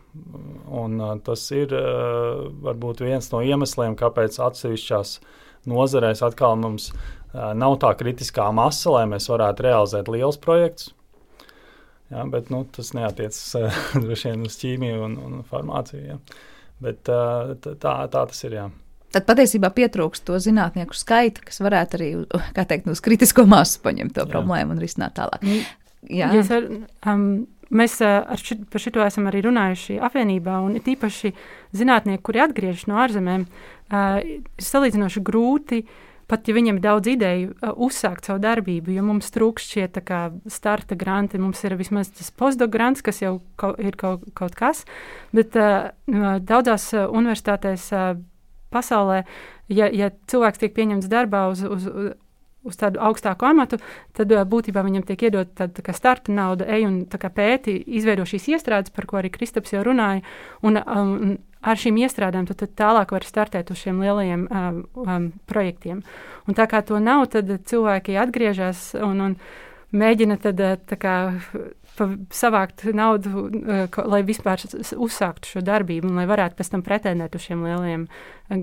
Un, uh, tas ir uh, varbūt viens no iemesliem, kāpēc atsevišķās nozarēs atkal mums ir nav tā kritiskā masa, lai mēs varētu realizēt liels projekts. Ja, bet nu, tas neatiecas droši vien uz ķīmiju un, un farmāciju. Ja. Bet, tā, tā, tas ir. Jā. Tad patiesībā pietrūkst to zinātnieku skaita, kas varētu arī teikt, uz kritisko masu paņemt to jā. problēmu un risināt tālāk. Nu, jā. Ja ar, um, mēs ar šit, par šo esam arī runājuši apvienībā, un it īpaši zinātnieki, kuri atgriežas no ārzemēm, uh, ir salīdzinoši grūti uh, pat ja viņam ir daudz ideju, uzsākt savu darbību, jo mums trūkst šie kā, starta granti. Mums ir vismaz tas postdoc grants, kas jau kaut, ir kaut, kaut kas, bet uh, daudzās universitātēs uh, pasaulē, ja, ja cilvēks tiek pieņemts darbā uz, uz, uz tādu augstāku amatu, tad būtībā viņam tiek iedot tāda tā starta nauda, ej un pēti, izveido šīs iestrādes, par ko arī Kristaps jau runāja. Un, um, ar šīm iestrādēm tu tālāk vari startēt uz šiem lielajiem um, um, projektiem. Un tā kā to nav, tad cilvēki atgriežas un, un mēģina tad, kā, savākt naudu, uh, lai vispār uzsāktu šo darbību un lai varētu pēc tam pretendēt uz šiem lielajiem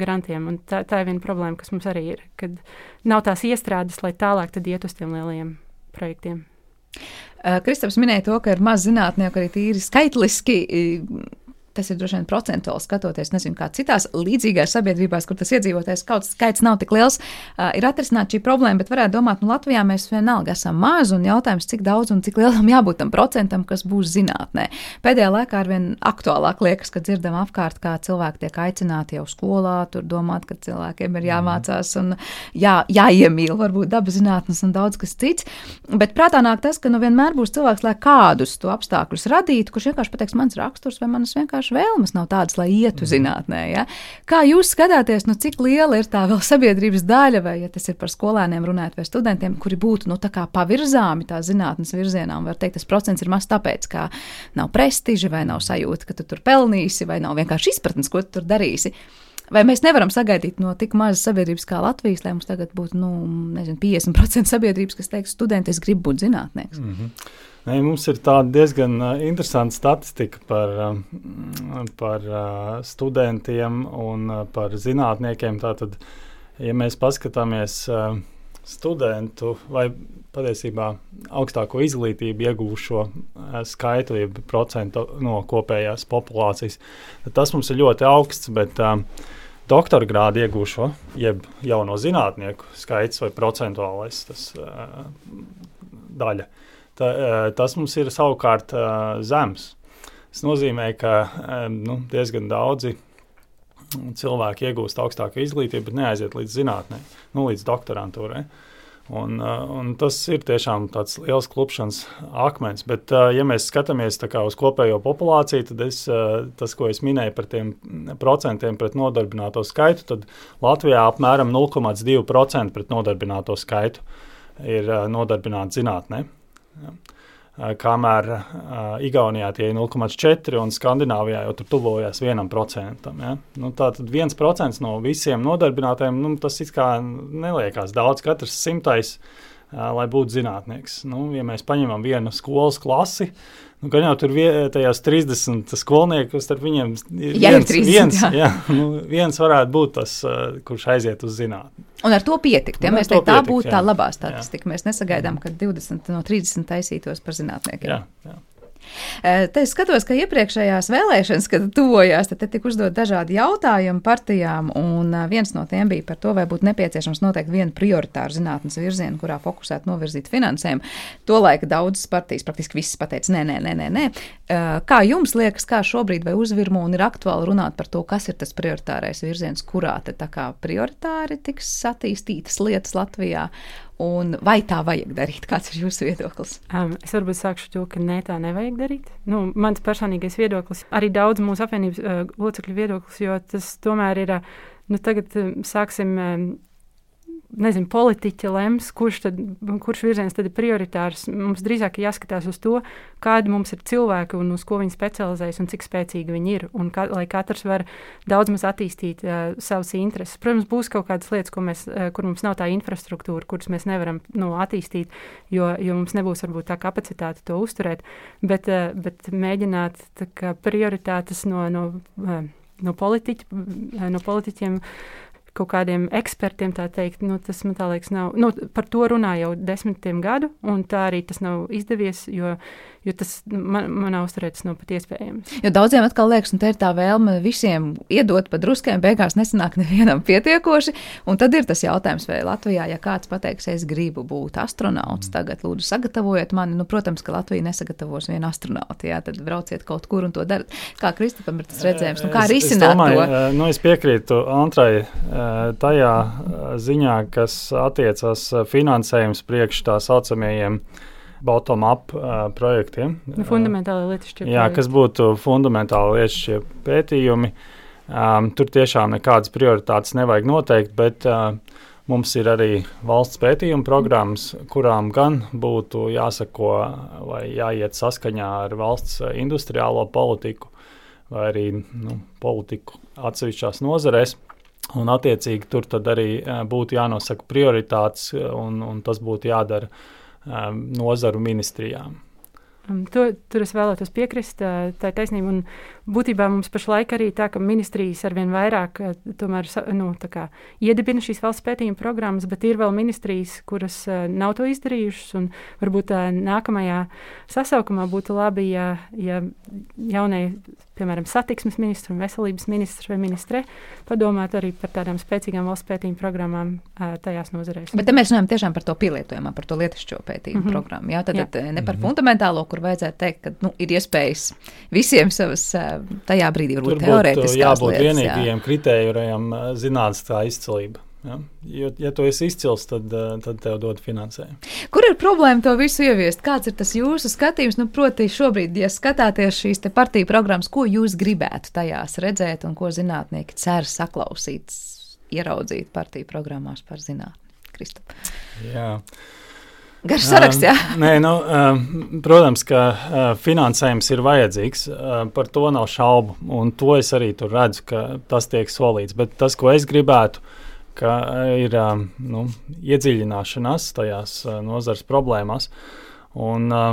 grantiem. Un tā, tā ir viena problēma, kas mums arī ir, kad nav tās iestrādes, lai tālāk iet uz tiem lielajiem projektiem. Kristaps minēja to, ka ir maz zinātnieku arī tīri skaitliski tas ir droši vien procentuāli skatoties, nezinu, kā citās līdzīgās sabiedrībās, kur tas iedzīvotājs kauts skaits nav tik liels, uh, ir atrisināt šī problēma, bet varētu domāt, nu Latvijā mēs vienalga esam maz un jautājums, cik daudz un cik lielam jābūt tam procentam, kas būs zinātnē. Pēdējā laikā arvien aktuālāk liekas, ka dzirdam apkārt, kā cilvēki tiek aicināti jau skolā, tur domāt, ka cilvēkiem ir jāmācās un jā, jāiemīl varbūt dabas zinātnes un daudz kas cits. Bet prātā nāk tas, ka nu vienmēr būs cilvēks, lai kādus to apstākļus radītu, kurš vienkārši pateiks, mans raksturs vai manas vienkārši vienkārši vēlmes nav tādas, lai ietu mm. zinātnē. Ja? Kā jūs skatāties, nu, cik liela ir tā vēl sabiedrības daļa, vai ja tas ir par skolēniem runājot, vai studentiem, kuri būtu nu, pavirzāmi tā zinātnes virzienā, un var teikt, tas procents ir maz tāpēc, ka nav prestiža, vai nav sajūta, ka tu tur pelnīsi, vai nav vienkārši izpratnes, ko tu tur darīsi. Vai mēs nevaram sagaidīt no tik mazas sabiedrības kā Latvijas, lai mums tagad būtu nu, nezinu, 50% sabiedrības, kas teiks, studenti, es gribu būt zinātnieks? Mm -hmm. Ne, mums ir diezgan uh, interesanta statistika par, uh, par uh, studentiem un uh, par zinātniekiem. Tātad, ja mēs paskatāmies uh, studentu vai patiesībā augstāko izglītību uh, skaitu, jeb procentu no kopējās populācijas, tad tas mums ir ļoti augsts. Bet, uh, doktora grādu iegūšo, jeb jauno zinātnieku skaits vai procentuālais tas, uh, daļa. Ta, uh, tas mums ir savukārt uh, zems. Tas nozīmē, ka um, nu, diezgan daudzi cilvēki iegūst augstāku izglītību, bet neaiziet līdz zinātnē, nu, līdz doktorantūrai. Un, un tas ir tiešām tāds liels klupšanas akmens. Bet, ja mēs skatāmies uz kopējo populāciju, tad es, tas, ko es minēju par tiem procentiem pret nodarbināto skaitu, tad Latvijā apmēram 0,2% pret nodarbināto skaitu ir nodarbināti zinātnē. Ja. Eh, kamēr uh, Igaunijā tie ir 0,4 un Skandināvijā jau tur tuvojas 1%. Ja? Nu, Tātad 1% no visiem nodarbinātiem, nu, tas kā neliekas daudz, katrs simtais, uh, lai būtu zinātnieks. Nu, ja mēs paņemam vienu skolas klasi, Nu, gan jau tur tajās 30 skolnieku, starp viņiem ir jā, viens, 30, viens, jā. Jā, nu, viens varētu būt tas, kurš aiziet uz zinātni. Un ar to pietikt. Ja mēs teiktu, tā būtu tā labā statistika. Jā. Mēs nesagaidām, ka 20 no 30 taisītos par zinātniekiem. Jā, jā. Te es skatos, ka iepriekšējās vēlēšanas, kad tuvojās, tad tika uzdot dažādi jautājumi partijām, un viens no tiem bija par to, vai būtu nepieciešams noteikt vienu prioritāru zinātnes virzienu, kurā fokusētu novirzīt finansējumu. Tolaik daudzas partijas, praktiski visas pateica, nē, nē, nē, nē, kā jums liekas, kā šobrīd vai uzvirmo un ir aktuāli runāt par to, kas ir tas prioritārais virziens, kurā te tā kā prioritāri tiks attīstītas lietas Latvijā? Un vai tā vajag darīt? Kāds ir jūsu viedoklis? Um, es varbūt sākšu to, ka nē, tā nevajag darīt. Nu, mans personīgais viedoklis, arī daudz mūsu apvienības uh, locekļu viedoklis, jo tas tomēr ir. Uh, nu, tagad uh, sāksim um, nezinu, politiķi lems, kurš, tad, kurš virziens tad ir prioritārs. Mums drīzāk jāskatās uz to, kādi mums ir cilvēki un uz ko viņi specializējas un cik spēcīgi viņi ir. Ka, lai katrs var daudz maz attīstīt uh, savas intereses. Protams, būs kaut kādas lietas, mēs, uh, kur mums nav tā infrastruktūra, kuras mēs nevaram nu, attīstīt, jo, jo mums nebūs varbūt tā kapacitāte to uzturēt. Bet, uh, bet mēģināt kā, prioritātes no, no, uh, no, politiķi, uh, no politiķiem kaut kādiem ekspertiem, tā teikt, nu, tas man tā liekas, nav. Nu, par to runā jau desmitiem gadu, un tā arī tas nav izdevies, jo, jo tas man, manā uzturē tas nav pat iespējams. Jo daudziem atkal liekas, un te ir tā vēlme visiem iedot pa druskiem, beigās nesanāk nevienam pietiekoši, un tad ir tas jautājums, vai Latvijā, ja kāds pateiks, es gribu būt astronauts, tagad lūdzu sagatavojiet mani, nu, protams, ka Latvija nesagatavos vienu astronautu, jā, tad brauciet kaut kur un to darat. Kā Kristupam ir tas redzējums, nu, kā risināt to? Nu, es piekrītu Antrai tajā ziņā, kas attiecas finansējums priekš tā saucamajiem bottom-up projektiem. Nu, fundamentāli lietišķie Jā, kas būtu fundamentāli lietišķie pētījumi. Um, tur tiešām nekādas prioritātes nevajag noteikt, bet uh, mums ir arī valsts pētījuma programmas, kurām gan būtu jāsako vai jāiet saskaņā ar valsts industriālo politiku vai arī nu, politiku atsevišķās nozarēs. Un, attiecīgi, tur arī būtu jānosaka prioritātes, un, un tas būtu jādara nozaru ministrijām. To, tur es vēlētos piekrist. Tā ir taisnība. Un būtībā mums pašlaik arī tā, ka ministrijas arvien vairāk tomēr, nu, kā, iedibina šīs valsts pētījuma programmas, bet ir vēl ministrijas, kuras nav to izdarījušas. Varbūt nākamajā sasaukumā būtu labi, ja, ja jaunie piemēram, satiksmes ministrs un veselības ministrs vai ministre, padomāt arī par tādām spēcīgām valsts pētījuma programmām tajās nozarēs. Bet te mēs runājam tiešām par to pielietojumā, par to lietišķo pētījumu mm -hmm. programmu. Jā, tad, jā. tad ne par mm -hmm. fundamentālo, kur vajadzētu teikt, ka nu, ir iespējas visiem savas tajā brīdī varbūt teorētiskās jābūt lietas. Vienīgajiem jā. kritērijiem zinātniskā izcelība. Ja? Jo, ja tu esi izcils, tad, tad tev dod finansējumu. Kur ir problēma to visu ieviest? Kāds ir tas jūsu skatījums? Nu, proti, šobrīd, ja skatāties šīs partiju programmas, ko jūs gribētu tajās redzēt un ko zinātnieki cer saklausīt, ieraudzīt partiju programmās par zinātni? Kristap. Jā. Garš saraksts, jā. Um, nē, nu, um, protams, ka uh, finansējums ir vajadzīgs. Uh, par to nav šaubu. Un to es arī tur redzu, ka tas tiek solīts. Bet tas, ko es gribētu, ka ir um, nu, iedziļināšanās tajās uh, nozars problēmās. Un, uh,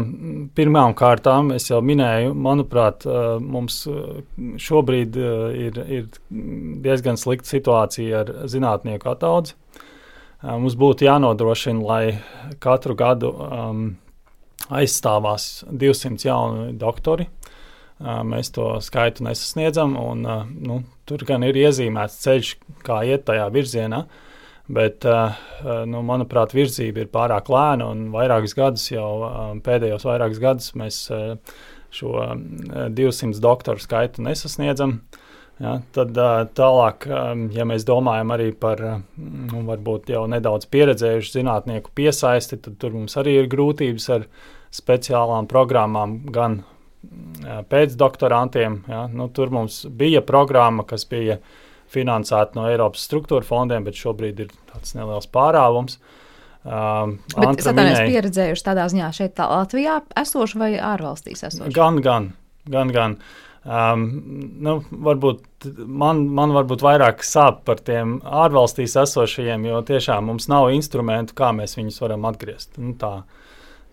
pirmām kārtām, es jau minēju, manuprāt, uh, mums šobrīd uh, ir, ir diezgan slikta situācija ar zinātnieku ataudzi. Mums būtu jānodrošina, lai katru gadu um, aizstāvās 200 jauni doktori. Uh, mēs to skaitu nesasniedzam, un uh, nu, tur gan ir iezīmēts ceļš, kā iet tajā virzienā. Bet, uh, nu, manuprāt, virzība ir pārāk lēna, un vairākus gadus jau pēdējos vairākus gadus mēs šo 200 doktoru skaitu nesasniedzam. Uh, Ja, tad tālāk, ja mēs domājam arī par nu, varbūt jau nedaudz pieredzējušu zinātnieku piesaisti, tad tur mums arī ir grūtības ar speciālām programmām, gan pēcdoktorantiem. Ja, nu, tur mums bija programma, kas bija finansēta no Eiropas struktūra fondiem, bet šobrīd ir tāds neliels pārāvums. Um, Bet es domāju, pieredzējuši tādā ziņā šeit, tā Latvijā esošu vai ārvalstīs esošu? Gan, gan, gan. gan. Um, nu, varbūt man, man varbūt vairāk sāp par tiem ārvalstīs esošajiem, jo tiešām mums nav instrumentu, kā mēs viņus varam atgriezt. Nu, tā,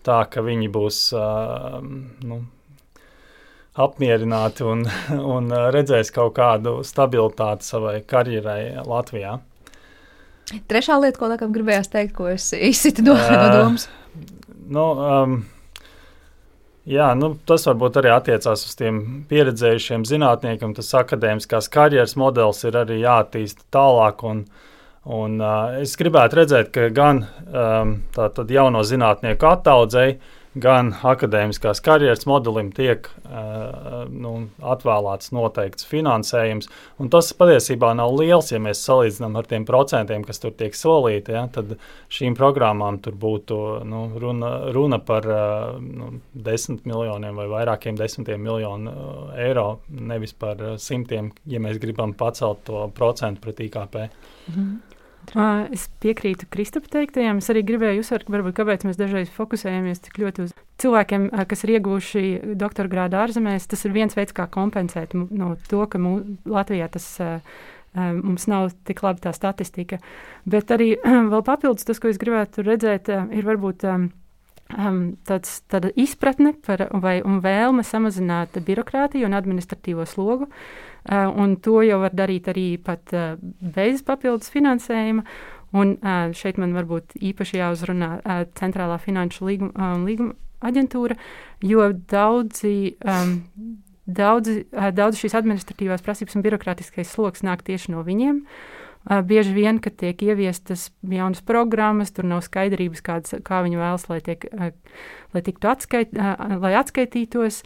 tā, ka viņi būs uh, nu, apmierināti un, un redzēs kaut kādu stabilitāti savai karjerai Latvijā. Trešā lieta, ko laikam gribējās teikt, ko es izsitu no, uh, no domas. Nu, um, Jā, nu, tas varbūt arī attiecās uz tiem pieredzējušiem zinātniekiem. Tas akadēmiskās karjeras modelis ir arī jāattīsta tālāk. Un, un, uh, es gribētu redzēt, ka gan um, jauno zinātnieku attaudzēji, gan akadēmiskās karjeras modelim tiek uh, nu, atvēlēts noteikts finansējums. Tas patiesībā nav liels, ja mēs salīdzinām ar tiem procentiem, kas tur tiek solīti. Ja, tad šīm programmām tur būtu nu, runa, runa par uh, nu, desmit miljoniem vai vairākiem desmitiem miljonu eiro, nevis par simtiem, ja mēs gribam pacelt to procentu pret IKP. Mhm. Es piekrītu Kristapam teiktajam. Es arī gribēju uzsvērt, varbūt, kāpēc mēs dažreiz fokusējamies tik ļoti uz cilvēkiem, kas ir ieguvuši doktora grādu ārzemēs. Tas ir viens veids, kā kompensēt no to, ka mū, Latvijā tas mums nav tik laba tā statistika. Bet arī vēl papildus tas, ko es gribētu redzēt, ir varbūt. Um, tāds, tāda izpratne par, vai, un vēlme samazināt birokrātiju un administratīvo slogu. Uh, un to jau var darīt arī pat eh, bez papildus finansējuma. Un eh, šeit man varbūt īpaši jāuzrunā Centrālā finanšu līguma, līguma aģentūra, jo daudzi. Um, Daudz, daudz šīs administratīvās prasības un birokrātiskais sloks nāk tieši no viņiem. Bieži vien, kad tiek ieviestas jaunas programmas, tur nav skaidrības, kādas, kā viņi vēlas, lai, tiek, lai tiktu atskait, lai atskaitītos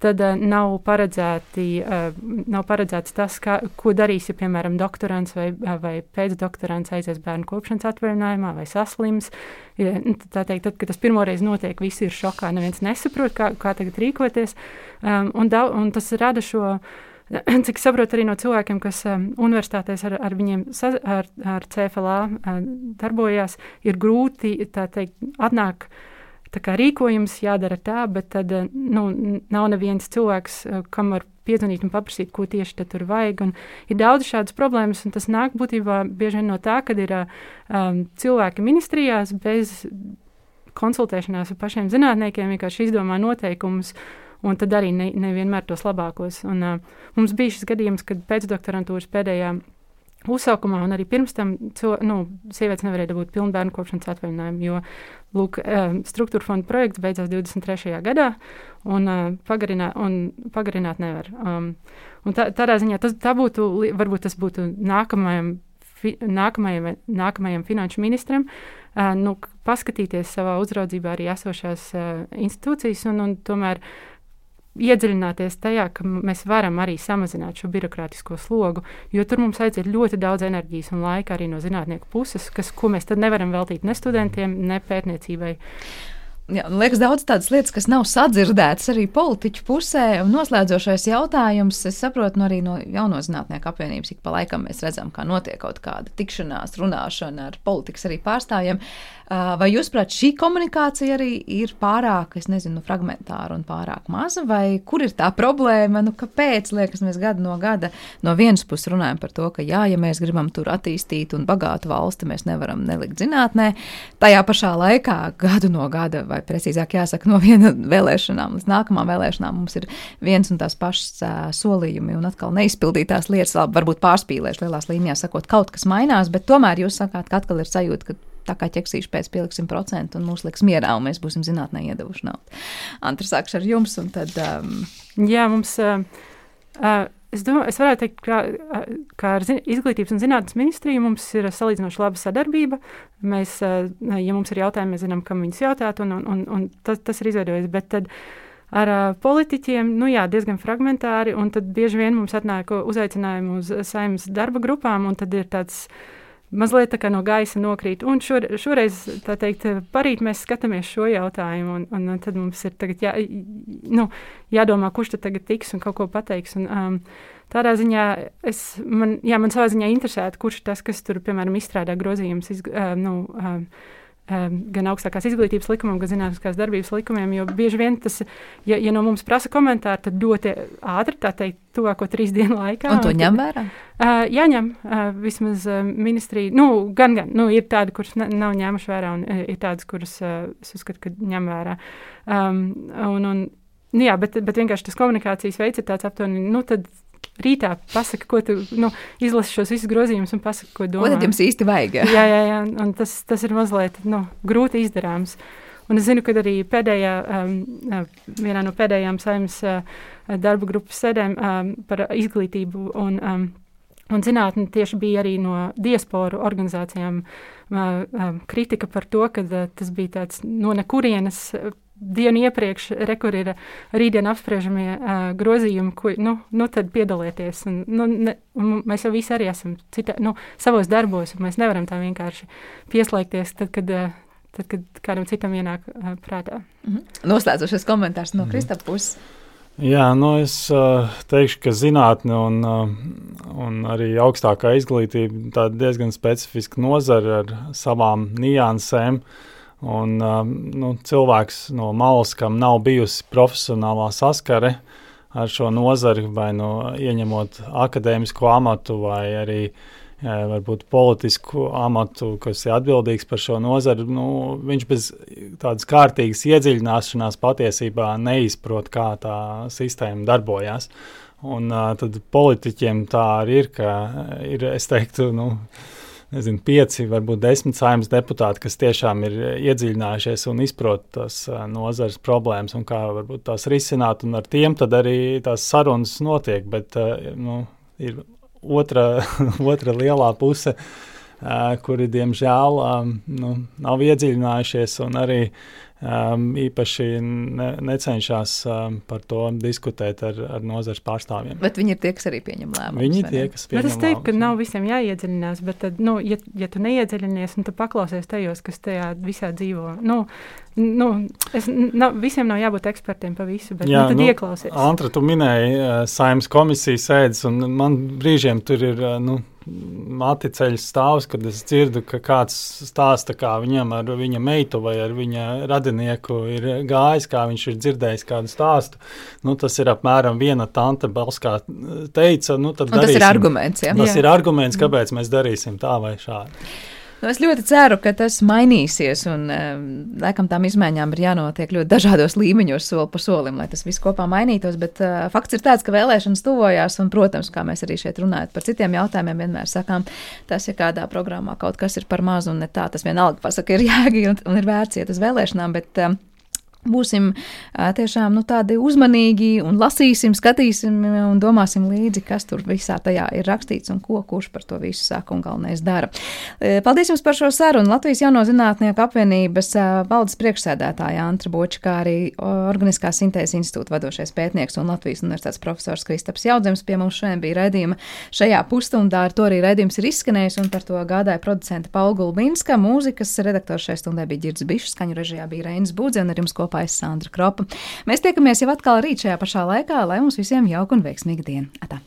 tad uh, nav, paredzēti, uh, nav paredzēts tas, kā, ko darīs, ja, piemēram, doktorants vai, vai pēcdoktorants aizies bērnu kopšanas atvaļinājumā vai saslims. Ja, nu, tā teikt, tad, kad tas pirmoreiz notiek, visi ir šokā, neviens nesaprot, kā, kā tagad rīkoties. Um, un, da, un tas rada šo. Cik saprotu arī no cilvēkiem, kas um, universitātēs ar, ar viņiem, sa, ar, ar CFLA uh, darbojās, ir grūti teikt, atnākt rīkojums jādara tā, bet tad eh, nu, nav neviens cilvēks, eh, kam var piezvanīt un paprasīt, ko tieši tur vajag. Un ir daudz šādas problēmas, un tas nāk būtībā bieži vien no tā, ka ir um, cilvēki ministrijās bez konsultēšanās ar pašiem zinātniekiem, vienkārši izdomā noteikumus. Un tad arī ne, nevienmēr tos labākos. Un, uh, mums bija šis gadījums, kad pēcdoktorantūras pēdējā uzsaukumā, un arī pirms tam cil, nu, sievietes nevarēja dabūt pilnu bērnu kopšanas atvaļinājumu, jo lūk, struktūra fonda projekts beidzās 23. gadā, un, pagarinā, un pagarināt nevar. Um, un tā, tādā ziņā tas būtu, varbūt tas būtu nākamajam, fi, nākamajam, nākamajam finanšu ministram, uh, nu, paskatīties savā uzraudzībā arī esošās uh, institūcijas un, un tomēr iedziļināties tajā, ka mēs varam arī samazināt šo birokrātisko slogu, jo tur mums aiziet ļoti daudz enerģijas un laika arī no zinātnieku puses, kas, ko mēs tad nevaram veltīt ne studentiem, ne pētniecībai. Jā, liekas, daudz tādas lietas, kas nav sadzirdētas arī politiķu pusē. Un noslēdzošais jautājums, es saprotu, no arī no jauno zinātnieku apvienības, ik pa laikam mēs redzam, kā notiek kaut kāda tikšanās, runāšana ar politikas arī pārstāvjiem. Vai jūs, prāt, šī komunikācija arī ir pārāk, es nezinu, fragmentāra un pārāk maza, vai kur ir tā problēma? Nu, kāpēc, liekas, mēs gadu no gada no vienas puses runājam par to, ka jā, ja mēs gribam tur attīstīt un bagātu valsti, mēs nevaram nelikt zinātnē, tajā pašā laikā gadu no gada vai vai precīzāk jāsaka, no viena vēlēšanām līdz nākamām vēlēšanām mums ir viens un tās pašas uh, solījumi un atkal neizpildītās lietas, labi, varbūt pārspīlējuši lielās līnijās, sakot, kaut kas mainās, bet tomēr jūs sakāt, ka atkal ir sajūta, ka tā kā ķeksīšu pēc pieliksim procentu un mūs liks mierā, un mēs būsim zinātnē iedevuši naudu. Antra sākšu ar jums, un tad. Um... Jā, mums. Uh, uh, Es, domāju, es varētu teikt, ka, ka ar izglītības un zinātnes ministriju mums ir salīdzinoši laba sadarbība. Mēs, ja mums ir jautājumi, mēs zinām, kam viņus jautāt, un, un, un, un tas, tas ir izveidojies. Bet tad ar politiķiem, nu jā, diezgan fragmentāri, un tad bieži vien mums atnāk uzaicinājumi uz saimnes darba grupām, un tad ir tāds mazliet no gaisa nokrīt. Un šor, šoreiz, tā teikt, parīt mēs skatāmies šo jautājumu, un, un, tad mums ir jā, nu, jādomā, kurš tad tagad tiks un kaut ko pateiks. Un, um, tādā ziņā es, man, jā, man savā ziņā interesētu, kurš tas, kas tur, piemēram, izstrādā grozījumus, iz, uh, nu, um, gan augstākās izglītības likumam, gan zinātniskās darbības likumiem. Jo bieži vien tas, ja, ja no mums prasa komentāru, tad ļoti ātri, tā teikt, tuvāko trīs dienu laikā. Un to ņem vērā? Uh, jāņem uh, vismaz uh, ministrija. Nu, gan, gan nu, ir tādi, kuras nav ņēmuši vērā, un uh, ir tādas, kuras uh, es uzskatu, ka ņem vērā. Um, un, un, nu, jā, bet, bet vienkārši tas komunikācijas veids ir tāds aptuveni, nu, tad rītā pasaki, ko tu nu, izlasi šos visus grozījumus un pasaki, ko domā. Ko tad jums īsti vajag? Jā, jā, jā un tas, tas ir mazliet nu, grūti izdarāms. Un es zinu, ka arī pēdējā, um, uh, vienā no pēdējām saimnes uh, darba grupas sēdēm um, par izglītību un, um, un zinātni tieši bija arī no diasporu organizācijām uh, uh, kritika par to, ka uh, tas bija tāds no nekurienes dienu iepriekš, rekur ir rītdien apspriežamie uh, grozījumi, ko nu, nu tad piedalieties. Un, nu, ne, un mēs jau visi arī esam cita, nu, savos darbos, un mēs nevaram tā vienkārši pieslēgties, tad, kad, uh, tad, kad kādam citam ienāk uh, prātā. Mm -hmm. Noslēdzošais komentārs no -hmm. Kristapa puses. Jā, nu es uh, teikšu, ka zinātne un, uh, un arī augstākā izglītība ir diezgan specifiska nozara ar savām niansēm. Uh, Un, um, nu, cilvēks no malas, kam nav bijusi profesionālā saskare ar šo nozari, vai no ieņemot akadēmisko amatu, vai arī jā, varbūt politisku amatu, kas ir atbildīgs par šo nozari, nu, viņš bez tādas kārtīgas iedziļināšanās patiesībā neizprot, kā tā sistēma darbojas. Un uh, tad politiķiem tā arī ir, ka ir, es teiktu, nu, nezinu, pieci, varbūt desmit saimnes deputāti, kas tiešām ir iedziļinājušies un izprot tās nozares problēmas un kā varbūt tās risināt, un ar tiem tad arī tās sarunas notiek, bet nu, ir otra, otra lielā puse, kuri diemžēl nu, nav iedziļinājušies un arī um, īpaši ne, necenšas um, par to diskutēt ar, ar nozares pārstāvjiem. Bet viņi ir tie, kas arī pieņem lēmumus. Viņi ir tie, kas pieņem lēmumus. Es teiktu, ka nav visiem jāiedziļinās, bet, tad, nu, ja, ja tu neiedziļinies un tu paklausies tajos, kas tajā visā dzīvo, nu, nu, es, nav, visiem nav jābūt ekspertiem par visu, bet Jā, nu, tad nu, ieklausies. Antra, tu minēji uh, saimnes komisijas sēdes, un man brīžiem tur ir. Uh, nu, mati ceļš stāvs, kad es dzirdu, ka kāds stāsta, kā viņam ar viņa meitu vai ar viņa radinieku ir gājis, kā viņš ir dzirdējis kādu stāstu. Nu, tas ir apmēram viena tante Balskā teica. Nu, tas ir arguments. Ja? Tas Jā. ir arguments, kāpēc mēs darīsim tā vai šādi. Nu, es ļoti ceru, ka tas mainīsies, un um, laikam tām izmaiņām ir jānotiek ļoti dažādos līmeņos, soli pa solim, lai tas viss kopā mainītos. Bet uh, fakts ir tāds, ka vēlēšanas tuvojās, un, protams, kā mēs arī šeit runājam par citiem jautājumiem, vienmēr sakām, tas, ja kādā programmā kaut kas ir par mazu un ne tā, tas vienalga pasaka, ir jēga un, un ir vērts iet uz vēlēšanām. Bet, um, būsim tiešām nu, tādi uzmanīgi un lasīsim, skatīsim un domāsim līdzi, kas tur visā tajā ir rakstīts un ko kurš par to visu saka un galvenais dara. Paldies jums par šo sarunu. Latvijas jauno zinātnieku apvienības valdes priekšsēdētāja Antra Boča, kā arī Organiskās sintēzes institūta vadošais pētnieks un Latvijas universitātes profesors Kristaps Jaudzems pie mums šodien bija raidījuma šajā pusstundā. Ar to arī raidījums ir izskanējis un par to gādāja producenta Paula Gulbinska. Mūzikas redaktors šai stundai bija Girds Bišs, skaņu režijā bija Reinis Būdze un ar jums kopā es Sandra Kropa. Mēs tiekamies jau atkal rīt šajā pašā laikā, lai mums visiem jauka un veiksmīga diena. Atā.